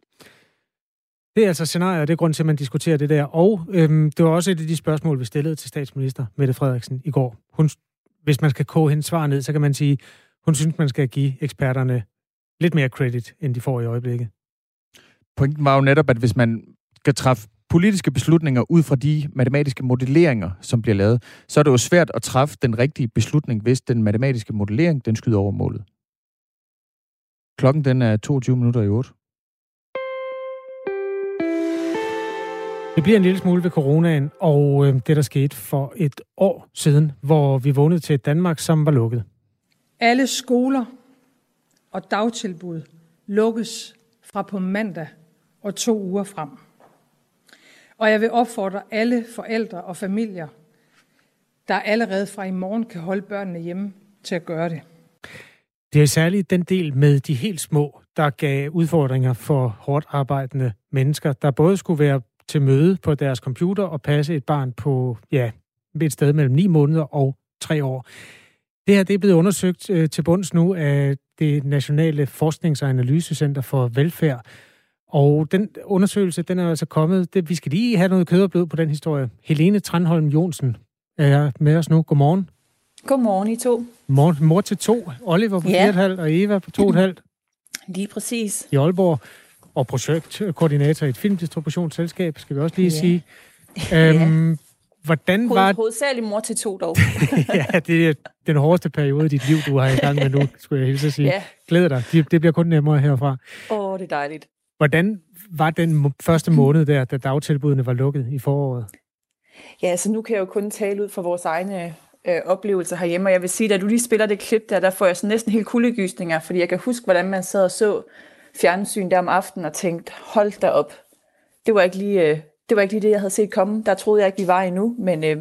Det er altså scenarier, det er grund til, at man diskuterer det der. Og øhm, det var også et af de spørgsmål, vi stillede til statsminister Mette Frederiksen i går. Hun hvis man skal koge hendes svar ned, så kan man sige, hun synes, man skal give eksperterne lidt mere credit, end de får i øjeblikket. Pointen var jo netop, at hvis man skal træffe politiske beslutninger ud fra de matematiske modelleringer, som bliver lavet, så er det jo svært at træffe den rigtige beslutning, hvis den matematiske modellering, den skyder over målet. Klokken den er 22 minutter i 8. Det bliver en lille smule ved coronaen, og øh, det, der skete for et år siden, hvor vi vågnede til et Danmark, som var lukket. Alle skoler og dagtilbud lukkes fra på mandag og to uger frem. Og jeg vil opfordre alle forældre og familier, der allerede fra i morgen kan holde børnene hjemme, til at gøre det. Det er særligt den del med de helt små, der gav udfordringer for hårdt arbejdende mennesker, der både skulle være til møde på deres computer og passe et barn på ja, et sted mellem 9 måneder og 3 år. Det her det er blevet undersøgt øh, til bunds nu af det Nationale Forsknings- og Analysecenter for Velfærd. Og den undersøgelse, den er altså kommet. Det, vi skal lige have noget kød og blod på den historie. Helene Tranholm Jonsen er med os nu. Godmorgen. Godmorgen, I to. Mor, mor til to. Oliver på Ja. 4,5 og Eva på 2,5 Lige præcis. i Aalborg. Og projektkoordinator i et filmdistributionsselskab, skal vi også lige Ja. sige. Øhm, Hvordan var Hoved, hovedsageligt mor til to dog. ja, det er den hårdeste periode i dit liv, du har i gang med nu, skulle jeg hilse at sige. Ja. Glæder dig. Det, det bliver kun nemmere herfra. Åh, oh, det er dejligt. Hvordan var den første måned der, da dagtilbudene var lukket i foråret? Ja, så nu kan jeg jo kun tale ud fra vores egne øh, oplevelser herhjemme, og jeg vil sige, da du lige spiller det klip der, der får jeg sådan næsten helt kuldegysninger, fordi jeg kan huske, hvordan man sad og så fjernsyn der om aftenen og tænkte, hold da op. Det var ikke lige, øh, det, var ikke lige det, jeg havde set komme. Der troede jeg ikke, vi var endnu, men, øh,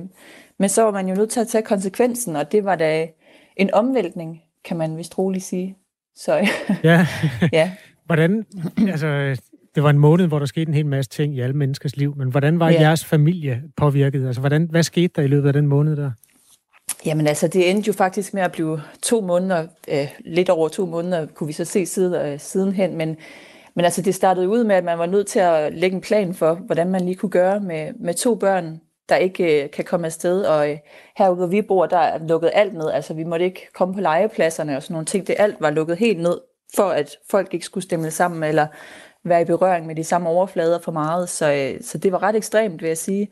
men så var man jo nødt til at tage konsekvensen, og det var da en omvæltning, kan man vist roligt sige. Så Ja. ja. Hvordan, altså, det var en måned, hvor der skete en hel masse ting i alle menneskers liv, men hvordan var Ja. jeres familie påvirket? Altså, hvordan, hvad skete der i løbet af den måned der? Jamen altså, det endte jo faktisk med at blive to måneder, øh, lidt over to måneder, kunne vi så se siden, øh, sidenhen, men, men altså, det startede ud med, at man var nødt til at lægge en plan for, hvordan man lige kunne gøre med, med to børn, der ikke øh, kan komme afsted, og øh, herude, hvor vi bor, der er lukket alt ned, altså vi måtte ikke komme på legepladserne og sådan nogle ting, det alt var lukket helt ned, for at folk ikke skulle stemme sammen, eller være i berøring med de samme overflader for meget, så, øh, så det var ret ekstremt, vil jeg sige.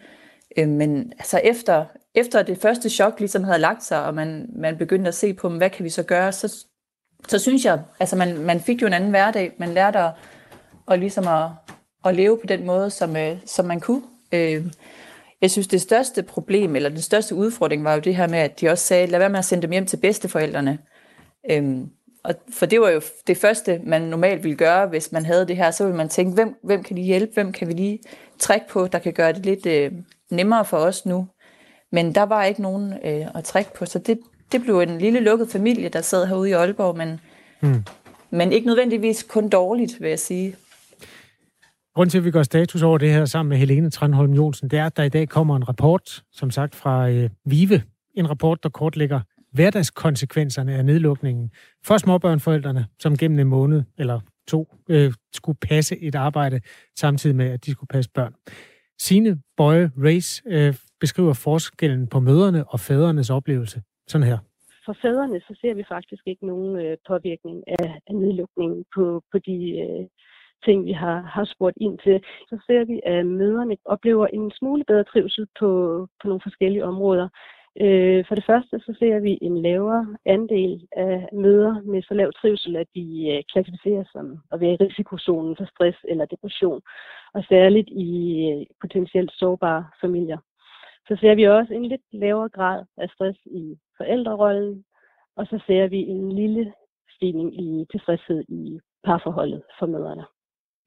Øh, men altså efter, efter det første chok ligesom havde lagt sig, og man, man begyndte at se på, hvad kan vi så gøre, så, så synes jeg, altså man, man fik jo en anden hverdag. Man lærte at, at, ligesom at, at leve på den måde, som, øh, som man kunne. Jeg synes, det største problem, eller den største udfordring, var jo det her med, at de også sagde, lad være med at sende dem hjem til bedsteforældrene. Øhm, og for det var jo det første, man normalt ville gøre, hvis man havde det her. Så ville man tænke, hvem, hvem kan de hjælpe? Hvem kan vi lige trække på, der kan gøre det lidt øh, nemmere for os nu? Men der var ikke nogen øh, at trække på, så det, det blev en lille lukket familie, der sad herude i Aalborg, men, Hmm. men ikke nødvendigvis kun dårligt, vil jeg sige. Grunden til, at vi gør status over det her sammen med Helene Tranholm Jonsen, det er, at der i dag kommer en rapport, som sagt fra øh, VIVE. En rapport, der kortlægger hverdagskonsekvenserne af nedlukningen for småbørnforældrene, som gennem en måned eller to øh, skulle passe et arbejde, samtidig med, at de skulle passe børn. Sine Bøje Race øh, beskriver forskellen på møderne og fædrenes oplevelse. Sådan her. For fædrene, så ser vi faktisk ikke nogen øh, påvirkning af, af nedlukningen på, på de øh, ting, vi har, har spurgt ind til. Så ser vi, at møderne oplever en smule bedre trivsel på, på nogle forskellige områder. Øh, for det første, så ser vi en lavere andel af møder med så lav trivsel, at de øh, klassificeres som at være i risikozonen for stress eller depression, og særligt i øh, potentielt sårbare familier. Så ser vi også en lidt lavere grad af stress i forældrerollen, og så ser vi en lille stigning i tilfredshed i parforholdet for mødrene.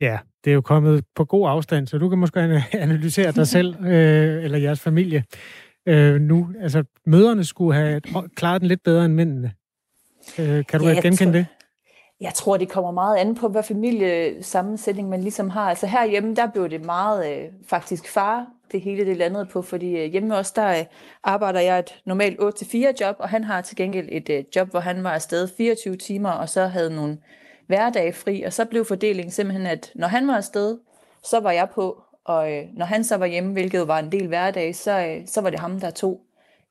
Ja, det er jo kommet på god afstand, så du kan måske analysere dig selv øh, eller jeres familie øh, nu. Altså, møderne skulle have klaret den lidt bedre end mændene. Øh, kan du Ja, genkende tror- det? Jeg tror, det kommer meget an på, hvad familiesammensætning man ligesom har. Altså herhjemme, der blev det meget øh, faktisk far, det hele det landede på, fordi øh, hjemme også, der øh, arbejder jeg et normalt 8-4 job, og han har til gengæld et øh, job, hvor han var afsted 24 timer, og så havde nogle hverdage fri, og så blev fordelingen simpelthen, at når han var afsted, så var jeg på, og øh, når han så var hjemme, hvilket jo var en del hverdag, så, øh, så var det ham, der tog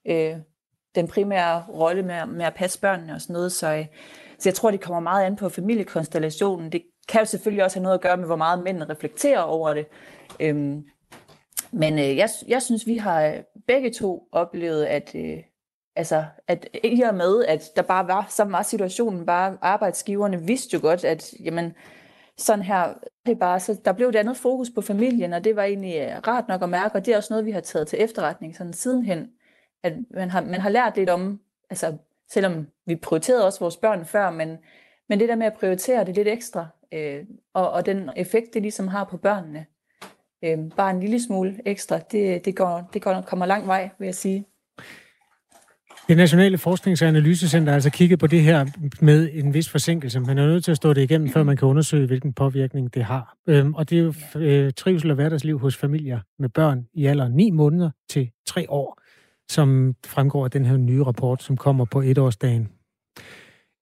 øh, den primære rolle med, med at passe børnene og sådan noget. Så, øh, så jeg tror, det kommer meget an på familiekonstellationen. Det kan jo selvfølgelig også have noget at gøre med, hvor meget mænd reflekterer over det. Øhm, men øh, jeg, jeg synes, vi har øh, begge to oplevet, at, øh, altså, at i og med, at der bare var, så var situationen bare, arbejdsgiverne vidste jo godt, at jamen, sådan her, det bare, så der blev et andet fokus på familien, og det var egentlig øh, rart nok at mærke, og det er også noget, vi har taget til efterretning sådan sidenhen, at man har, man har lært lidt om, altså selvom vi prioriterede også vores børn før, men, men det der med at prioritere det lidt ekstra, øh, og, og den effekt, det ligesom har på børnene, øh, bare en lille smule ekstra, det, det, går, det går, kommer lang vej, vil jeg sige. Det Nationale Forsknings- og Analysecenter har altså kigget på det her med en vis forsinkelse. Man er nødt til at stå det igennem, før man kan undersøge, hvilken påvirkning det har. Øhm, og det er jo øh, trivsel og hverdagsliv hos familier med børn i alderen 9 måneder til 3 år, som fremgår af den her nye rapport, som kommer på etårsdagen.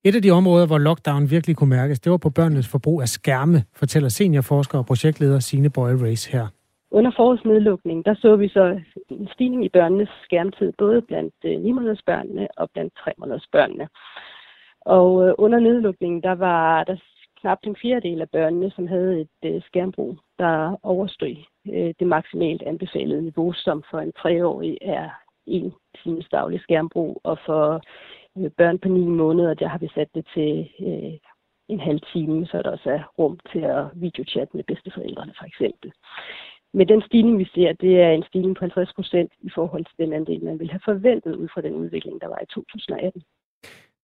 Et af de områder, hvor lockdown virkelig kunne mærkes, det var på børnenes forbrug af skærme, fortæller seniorforsker og projektleder Signe Boyle Race her. Under forårsnedlukningen, der så vi så en stigning i børnenes skærmtid, både blandt øh, 9 måneders børnene og blandt 3 måneders børnene. Og øh, under nedlukningen, der var der knap en fjerdedel af børnene, som havde et øh, skærmbrug, der overstod øh, det maksimalt anbefalede niveau, som for en treårig er en times daglig skærmbrug, og for øh, børn på 9 måneder, der har vi sat det til øh, en halv time, så der også er rum til at videochatte med bedsteforældrene for eksempel med den stigning, vi ser, det er en stigning på 50 procent i forhold til den andel, man ville have forventet ud fra den udvikling, der var i 2018.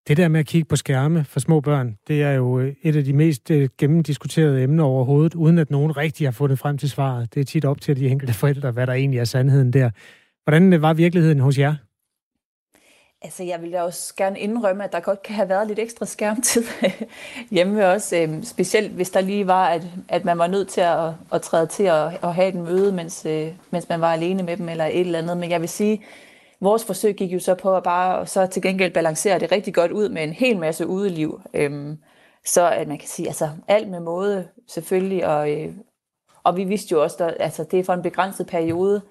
Det der med at kigge på skærme for små børn, det er jo øh, et af de mest øh, gennemdiskuterede emner overhovedet, uden at nogen rigtig har fundet frem til svaret. Det er tit op til de enkelte forældre, hvad der egentlig er sandheden der. Hvordan øh, var virkeligheden hos jer? Altså, jeg vil da også gerne indrømme, at der godt kan have været lidt ekstra skærmtid hjemme også. Øh, specielt hvis der lige var, at, at man var nødt til at, at træde til at, at have et møde, mens, øh, mens man var alene med dem eller et eller andet. Men jeg vil sige, vores forsøg gik jo så på at bare så til gengæld balancere det rigtig godt ud med en hel masse udeliv. Øh, så at man kan sige, altså alt med måde selvfølgelig, og, øh, og vi vidste jo også, at altså, det er for en begrænset periode,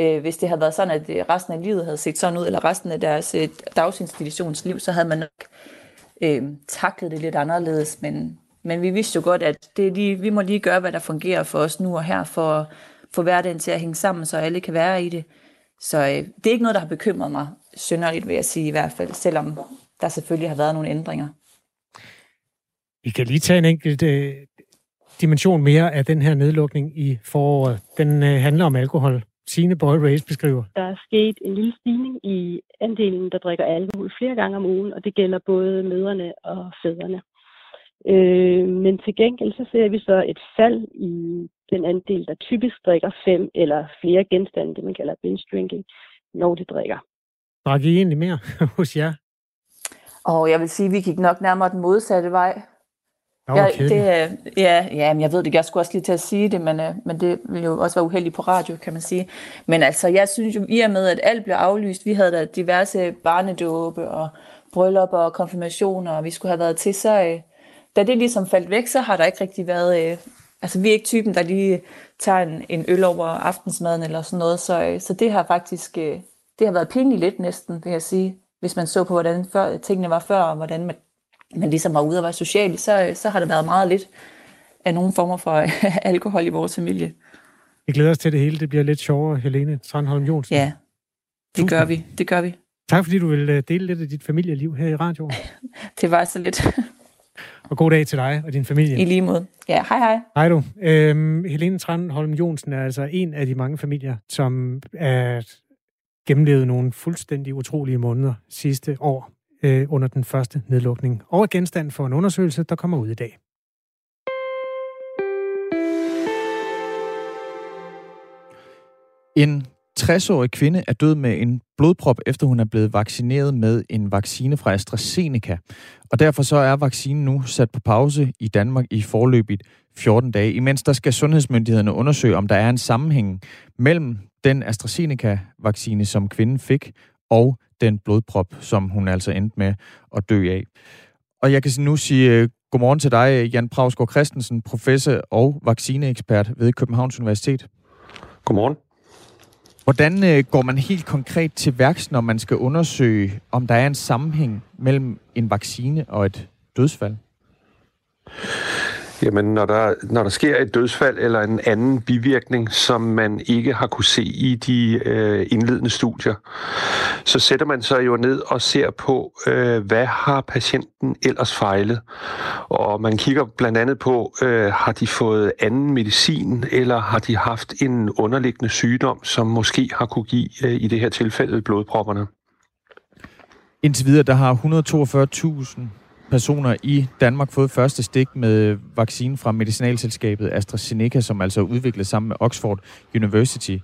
øh, hvis det havde været sådan, at øh, resten af livet havde set sådan ud, eller resten af deres øh, dagsinstitutionsliv, så havde man nok øh, taklet det lidt anderledes. Men, men vi vidste jo godt, at det lige, vi må lige gøre, hvad der fungerer for os nu og her, for at få hverdagen til at hænge sammen, så alle kan være i det. Så øh, det er ikke noget, der har bekymret mig synderligt, vil jeg sige i hvert fald, selvom der selvfølgelig har været nogle ændringer. Vi kan lige tage en enkelt øh, dimension mere af den her nedlukning i foråret. Den øh, handler om alkohol. Signe Boy Race beskriver. Der er sket en lille stigning i andelen, der drikker alkohol flere gange om ugen, og det gælder både mødrene og fædrene. Øh, men til gengæld så ser vi så et fald i den andel, der typisk drikker fem eller flere genstande, det man kalder binge drinking, når de drikker. Drak I egentlig mere hos jer? Og jeg vil sige, at vi gik nok nærmere den modsatte vej. Nå, Ja, okay. det, ja, ja, men jeg ved det, jeg skulle også lige til at sige det, men, øh, men det ville jo også være uheldigt på radio, kan man sige. Men altså, jeg synes jo, i og med, at alt blev aflyst, vi havde da diverse barnedåbe og bryllupper og konfirmationer, og vi skulle have været til, så øh, da det ligesom faldt væk, så har der ikke rigtig været... Øh, altså, vi er ikke typen, der lige tager en, en øl over aftensmaden eller sådan noget, så, øh, så det har faktisk... Øh, det har været pinligt lidt næsten, vil jeg sige, hvis man så på, hvordan før, tingene var før, og hvordan man, man ligesom var ude og være social, så, så har der været meget lidt af nogle former for alkohol i vores familie. Vi glæder os til det hele. Det bliver lidt sjovere, Helene Tranholm Jonsen. Ja, det gør vi. Det gør vi. Tak fordi du vil øh, dele lidt af dit familieliv her i radioen. Det var så lidt. Og god dag til dig og din familie. I lige måde. Ja, hej hej. Hej du. Øhm, Helene Tranholm Jonsen er altså en af de mange familier, som er gennemlevet nogle fuldstændig utrolige måneder sidste år øh, under den første nedlukning. Og er genstand for en undersøgelse, der kommer ud i dag. En 60-årig kvinde er død med en blodprop, efter hun er blevet vaccineret med en vaccine fra AstraZeneca. Og derfor så er vaccinen nu sat på pause i Danmark i forløbigt 14 dage, imens der skal sundhedsmyndighederne undersøge, om der er en sammenhæng mellem den AstraZeneca-vaccine, som kvinden fik, og den blodprop, som hun altså endte med at dø af. Og jeg kan nu sige øh, godmorgen til dig, Jan Prausgaard Christensen, professor og vaccineekspert ved Københavns Universitet. Godmorgen. Hvordan øh, går man helt konkret til værks, når man skal undersøge, om der er en sammenhæng mellem en vaccine og et dødsfald? Jamen, når der, når der sker et dødsfald eller en anden bivirkning, som man ikke har kunne se i de øh, indledende studier, så sætter man sig jo ned og ser på, øh, hvad har patienten ellers fejlet. Og man kigger blandt andet på, øh, har de fået anden medicin, eller har de haft en underliggende sygdom, som måske har kunne give, øh, i det her tilfælde, blodpropperne. Indtil videre, der har 142.000 personer i Danmark fået første stik med vaccinen fra medicinalselskabet AstraZeneca, som altså er udviklet sammen med Oxford University.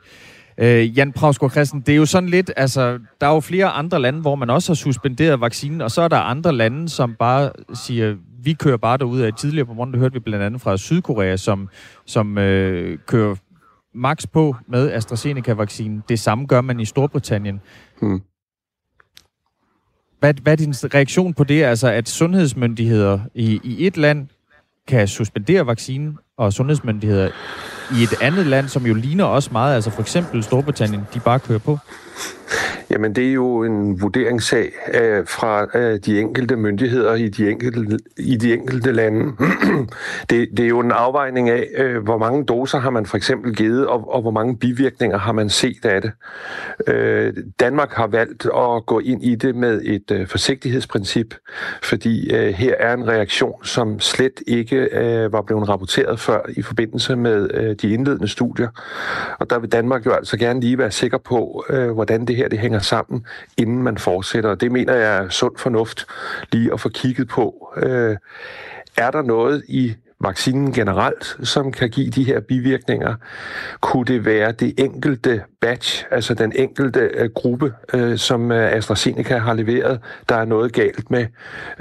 Øh, Jan Prausgaard Christen, det er jo sådan lidt, altså, der er jo flere andre lande, hvor man også har suspenderet vaccinen, og så er der andre lande, som bare siger, vi kører bare derud af. Tidligere på morgenen hørte vi blandt andet fra Sydkorea, som, som øh, kører max på med AstraZeneca-vaccinen. Det samme gør man i Storbritannien. Hmm. Hvad, hvad er din reaktion på det, altså at sundhedsmyndigheder i, i et land kan suspendere vaccinen, og sundhedsmyndigheder i et andet land, som jo ligner også meget, altså for eksempel Storbritannien, de bare kører på? Jamen, det er jo en vurderingssag øh, fra øh, de enkelte myndigheder i de enkelte, i de enkelte lande. det, det er jo en afvejning af, øh, hvor mange doser har man for eksempel givet, og, og hvor mange bivirkninger har man set af det. Øh, Danmark har valgt at gå ind i det med et øh, forsigtighedsprincip, fordi øh, her er en reaktion, som slet ikke øh, var blevet rapporteret før i forbindelse med øh, de indledende studier. Og der vil Danmark jo altså gerne lige være sikker på, øh, hvordan det her det hænger sammen, inden man fortsætter. Det mener jeg er sund fornuft lige at få kigget på. Øh, er der noget i vaccinen generelt, som kan give de her bivirkninger? Kunne det være det enkelte batch, altså den enkelte øh, gruppe, øh, som øh, AstraZeneca har leveret, der er noget galt med,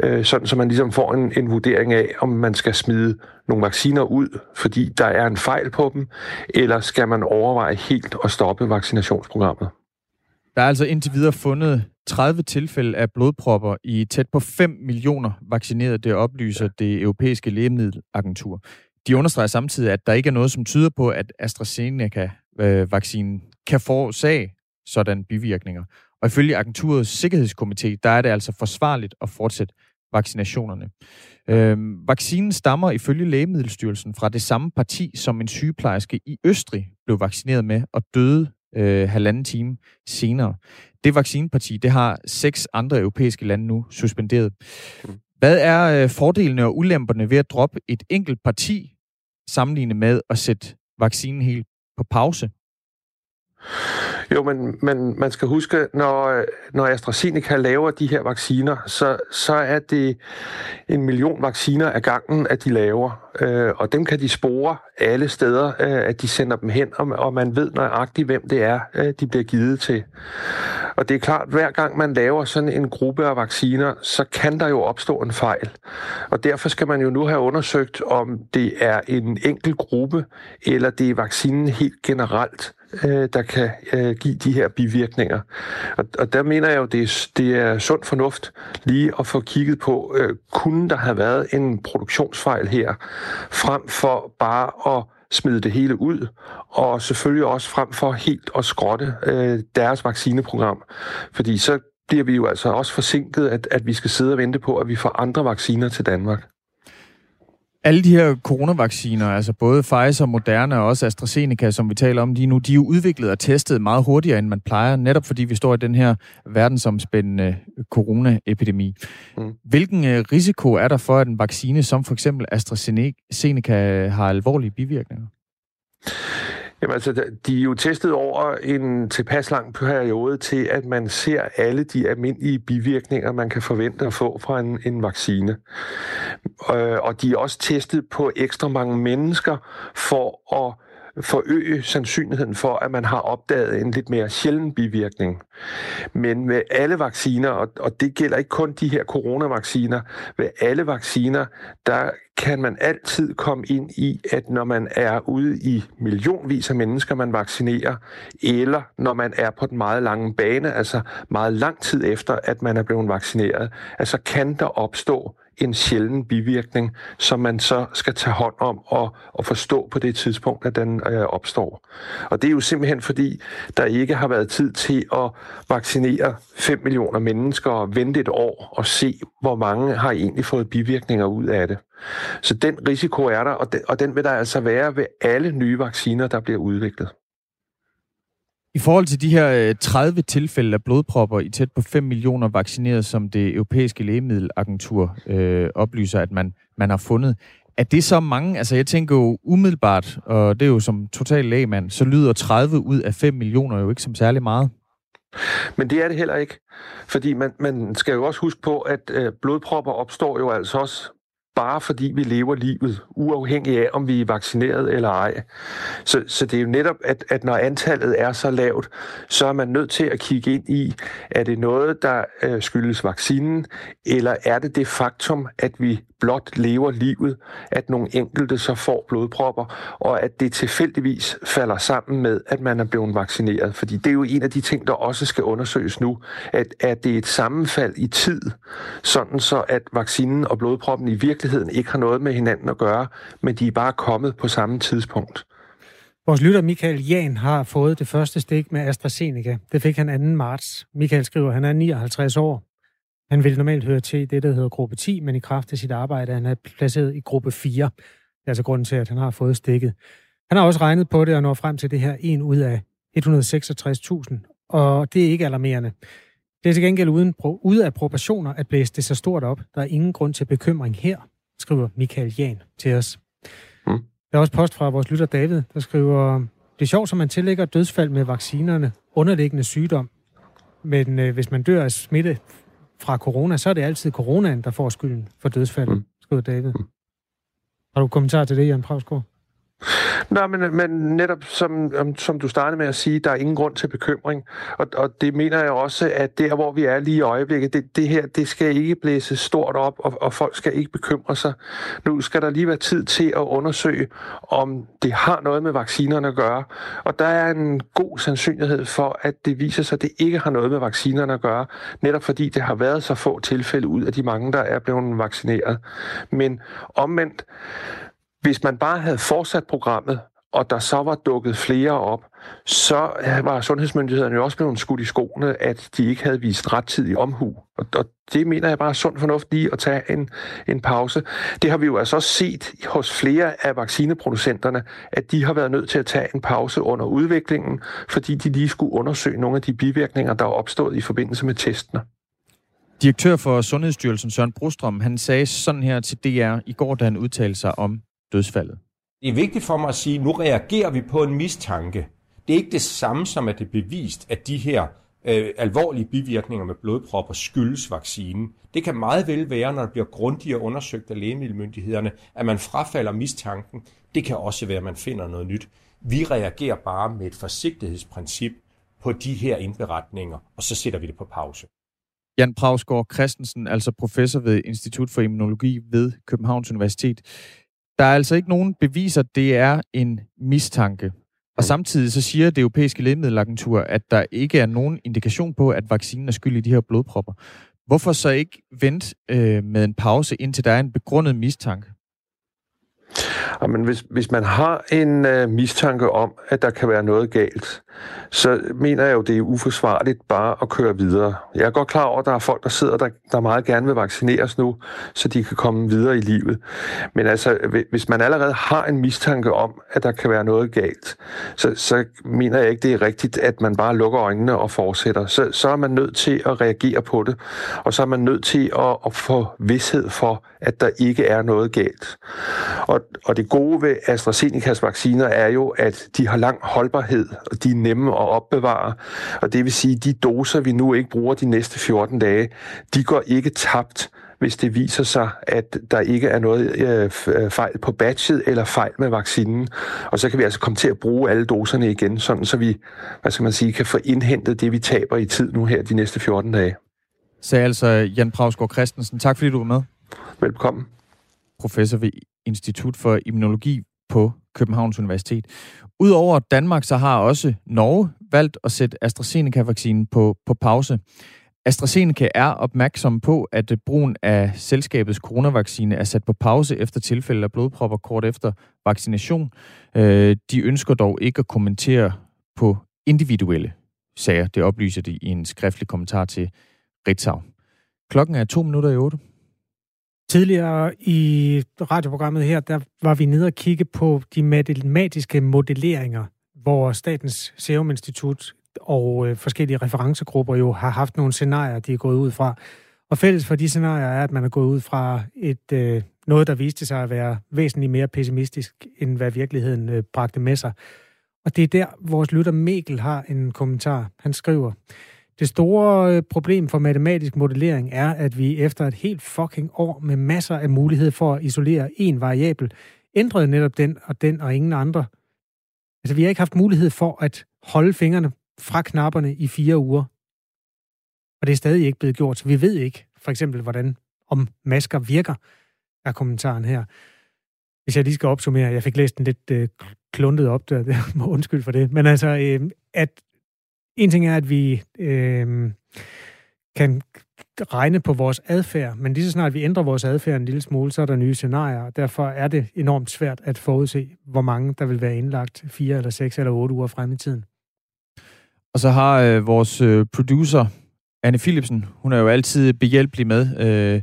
øh, sådan så man ligesom får en, en vurdering af, om man skal smide nogle vacciner ud, fordi der er en fejl på dem, eller skal man overveje helt at stoppe vaccinationsprogrammet? Der er altså indtil videre fundet 30 tilfælde af blodpropper i tæt på 5 millioner vaccinerede, det oplyser det europæiske lægemiddelagentur. De understreger samtidig, at der ikke er noget, som tyder på, at AstraZeneca-vaccinen kan forårsage sådan bivirkninger. Og ifølge agenturets sikkerhedskomité, der er det altså forsvarligt at fortsætte vaccinationerne. Øhm, vaccinen stammer ifølge Lægemiddelstyrelsen fra det samme parti, som en sygeplejerske i Østrig blev vaccineret med og døde øh, halvanden time senere. Det vaccineparti, det har seks andre europæiske lande nu suspenderet. Hvad er øh, fordelene og ulemperne ved at droppe et enkelt parti sammenlignet med at sætte vaccinen helt på pause? Jo, men, men man skal huske, når, når AstraZeneca laver de her vacciner, så, så er det en million vacciner af gangen, at de laver. Øh, og dem kan de spore alle steder, øh, at de sender dem hen, og, og man ved nøjagtigt, hvem det er, øh, de bliver givet til. Og det er klart, hver gang man laver sådan en gruppe af vacciner, så kan der jo opstå en fejl. Og derfor skal man jo nu have undersøgt, om det er en enkelt gruppe, eller det er vaccinen helt generelt øh, der kan øh, give de her bivirkninger. Og, og der mener jeg jo, det er, det er sund fornuft lige at få kigget på, øh, kunne der have været en produktionsfejl her, frem for bare at smide det hele ud, og selvfølgelig også frem for helt at skrotte øh, deres vaccineprogram. Fordi så bliver vi jo altså også forsinket, at, at vi skal sidde og vente på, at vi får andre vacciner til Danmark. Alle de her coronavacciner, altså både Pfizer, Moderna og også AstraZeneca, som vi taler om lige nu, de er jo udviklet og testet meget hurtigere, end man plejer, netop fordi vi står i den her verdensomspændende coronaepidemi. Mm. Hvilken øh, risiko er der for, at en vaccine som for eksempel AstraZeneca har alvorlige bivirkninger? Jamen altså, de er jo testet over en tilpas lang periode til, at man ser alle de almindelige bivirkninger, man kan forvente at få fra en, en vaccine. Øh, og de er også testet på ekstra mange mennesker for at forøge sandsynligheden for, at man har opdaget en lidt mere sjælden bivirkning. Men med alle vacciner, og det gælder ikke kun de her coronavacciner, ved alle vacciner, der kan man altid komme ind i, at når man er ude i millionvis af mennesker, man vaccinerer, eller når man er på den meget lange bane, altså meget lang tid efter, at man er blevet vaccineret, altså kan der opstå en sjælden bivirkning, som man så skal tage hånd om og, og forstå på det tidspunkt, at den øh, opstår. Og det er jo simpelthen fordi, der ikke har været tid til at vaccinere 5 millioner mennesker og vente et år og se, hvor mange har egentlig fået bivirkninger ud af det. Så den risiko er der, og den, og den vil der altså være ved alle nye vacciner, der bliver udviklet. I forhold til de her øh, 30 tilfælde af blodpropper i tæt på 5 millioner vaccineret, som det europæiske lægemiddelagentur øh, oplyser, at man, man har fundet, er det så mange? Altså jeg tænker jo umiddelbart, og det er jo som total lægemand, så lyder 30 ud af 5 millioner jo ikke som særlig meget. Men det er det heller ikke. Fordi man, man skal jo også huske på, at øh, blodpropper opstår jo altså også bare fordi vi lever livet, uafhængig af, om vi er vaccineret eller ej. Så, så det er jo netop, at, at når antallet er så lavt, så er man nødt til at kigge ind i, er det noget, der øh, skyldes vaccinen, eller er det det faktum, at vi blot lever livet, at nogle enkelte så får blodpropper, og at det tilfældigvis falder sammen med, at man er blevet vaccineret. Fordi det er jo en af de ting, der også skal undersøges nu, at, at det er et sammenfald i tid, sådan så at vaccinen og blodproppen i virkeligheden ikke har noget med hinanden at gøre, men de er bare kommet på samme tidspunkt. Vores lytter Michael Jan har fået det første stik med AstraZeneca. Det fik han 2. marts. Michael skriver, at han er 59 år. Han vil normalt høre til det, der hedder gruppe 10, men i kraft af sit arbejde er han er placeret i gruppe 4. Det er altså grunden til, at han har fået stikket. Han har også regnet på det og når frem til det her 1 ud af 166.000, og det er ikke alarmerende. Det er til gengæld uden, ude af proportioner at blæse det så stort op. Der er ingen grund til bekymring her, skriver Michael Jan til os. Mm. Der er også post fra vores lytter David, der skriver, det er sjovt, som man tillægger dødsfald med vaccinerne underliggende sygdom. Men øh, hvis man dør af smitte fra corona, så er det altid coronaen, der får skylden for dødsfaldet, mm. skriver David. Mm. Har du kommentar til det, Jan Pravsgaard? Nej, men, men netop som, som du startede med at sige, der er ingen grund til bekymring. Og, og det mener jeg også, at der, hvor vi er lige i øjeblikket, det, det her, det skal ikke blæse stort op, og, og folk skal ikke bekymre sig. Nu skal der lige være tid til at undersøge, om det har noget med vaccinerne at gøre. Og der er en god sandsynlighed for, at det viser sig, at det ikke har noget med vaccinerne at gøre, netop fordi det har været så få tilfælde ud af de mange, der er blevet vaccineret. Men omvendt, hvis man bare havde fortsat programmet, og der så var dukket flere op, så var sundhedsmyndighederne jo også blevet skudt i skoene, at de ikke havde vist rettidig omhu. Og, det mener jeg bare er sund fornuft lige at tage en, en pause. Det har vi jo altså også set hos flere af vaccineproducenterne, at de har været nødt til at tage en pause under udviklingen, fordi de lige skulle undersøge nogle af de bivirkninger, der er opstået i forbindelse med testene. Direktør for Sundhedsstyrelsen Søren Brostrøm, han sagde sådan her til DR i går, da han udtalte sig om dødsfaldet. Det er vigtigt for mig at sige, at nu reagerer vi på en mistanke. Det er ikke det samme som, at det er bevist, at de her øh, alvorlige bivirkninger med blodpropper skyldes vaccinen. Det kan meget vel være, når det bliver grundigere undersøgt af lægemiddelmyndighederne, at man frafalder mistanken. Det kan også være, at man finder noget nyt. Vi reagerer bare med et forsigtighedsprincip på de her indberetninger, og så sætter vi det på pause. Jan Pravsgaard Christensen, altså professor ved Institut for Immunologi ved Københavns Universitet. Der er altså ikke nogen beviser, det er en mistanke. Og samtidig så siger det europæiske lægemiddelagentur, at der ikke er nogen indikation på, at vaccinen er skyld i de her blodpropper. Hvorfor så ikke vente øh, med en pause, indtil der er en begrundet mistanke? Jamen, hvis, hvis man har en øh, mistanke om, at der kan være noget galt, så mener jeg jo, det er uforsvarligt bare at køre videre. Jeg er godt klar over, at der er folk, der sidder, der, der meget gerne vil vaccineres nu, så de kan komme videre i livet. Men altså, hvis man allerede har en mistanke om, at der kan være noget galt, så, så mener jeg ikke, det er rigtigt, at man bare lukker øjnene og fortsætter. Så, så er man nødt til at reagere på det, og så er man nødt til at, at få vidshed for, at der ikke er noget galt. Og, og det gode ved AstraZenecas vacciner er jo, at de har lang holdbarhed, og de er nemme at opbevare. Og det vil sige, at de doser, vi nu ikke bruger de næste 14 dage, de går ikke tabt, hvis det viser sig, at der ikke er noget øh, øh, fejl på batchet eller fejl med vaccinen. Og så kan vi altså komme til at bruge alle doserne igen, sådan så vi, hvad skal man sige, kan få indhentet det, vi taber i tid nu her de næste 14 dage. Sagde altså Jan Pravsgaard Christensen. Tak fordi du var med. Velkommen. Professor ved Institut for Immunologi på Københavns Universitet. Udover Danmark, så har også Norge valgt at sætte AstraZeneca-vaccinen på, på pause. AstraZeneca er opmærksom på, at brugen af selskabets coronavaccine er sat på pause efter tilfælde af blodpropper kort efter vaccination. Øh, de ønsker dog ikke at kommentere på individuelle sager. Det oplyser de i en skriftlig kommentar til Ritzau. Klokken er to minutter i otte. Tidligere i radioprogrammet her, der var vi nede og kigge på de matematiske modelleringer, hvor Statens Serum Institut og øh, forskellige referencegrupper jo har haft nogle scenarier, de er gået ud fra. Og fælles for de scenarier er, at man er gået ud fra et øh, noget, der viste sig at være væsentligt mere pessimistisk, end hvad virkeligheden øh, bragte med sig. Og det er der, vores lytter Mikkel har en kommentar. Han skriver, det store øh, problem for matematisk modellering er, at vi efter et helt fucking år med masser af mulighed for at isolere en variabel, ændrede netop den og den og ingen andre. Altså, vi har ikke haft mulighed for at holde fingrene fra knapperne i fire uger. Og det er stadig ikke blevet gjort, så vi ved ikke, for eksempel, hvordan om masker virker, er kommentaren her. Hvis jeg lige skal opsummere, jeg fik læst den lidt øh, kluntet op, der, undskyld for det, men altså, øh, at en ting er, at vi øh, kan regne på vores adfærd, men lige så snart vi ændrer vores adfærd en lille smule, så er der nye scenarier, og derfor er det enormt svært at forudse, hvor mange der vil være indlagt fire eller seks eller otte uger frem i tiden. Og så har øh, vores øh, producer, Anne Philipsen, hun er jo altid behjælpelig med øh,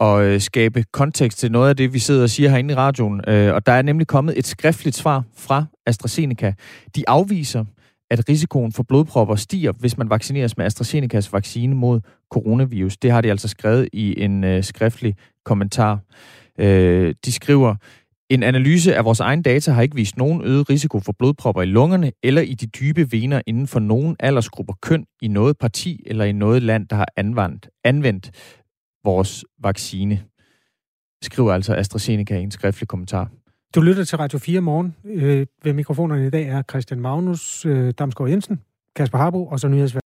at øh, skabe kontekst til noget af det, vi sidder og siger herinde i radioen. Øh, og der er nemlig kommet et skriftligt svar fra AstraZeneca. De afviser, at risikoen for blodpropper stiger, hvis man vaccineres med AstraZenecas vaccine mod coronavirus. Det har de altså skrevet i en øh, skriftlig kommentar. Øh, de skriver, en analyse af vores egen data har ikke vist nogen øget risiko for blodpropper i lungerne eller i de dybe vener inden for nogen aldersgrupper køn i noget parti eller i noget land, der har anvendt, anvendt vores vaccine. Skriver altså AstraZeneca i en skriftlig kommentar. Du lytter til Radio 4 morgen. Øh, ved mikrofonerne i dag er Christian Magnus, øh, Damsgaard Jensen, Kasper Harbo og så nyhedsvært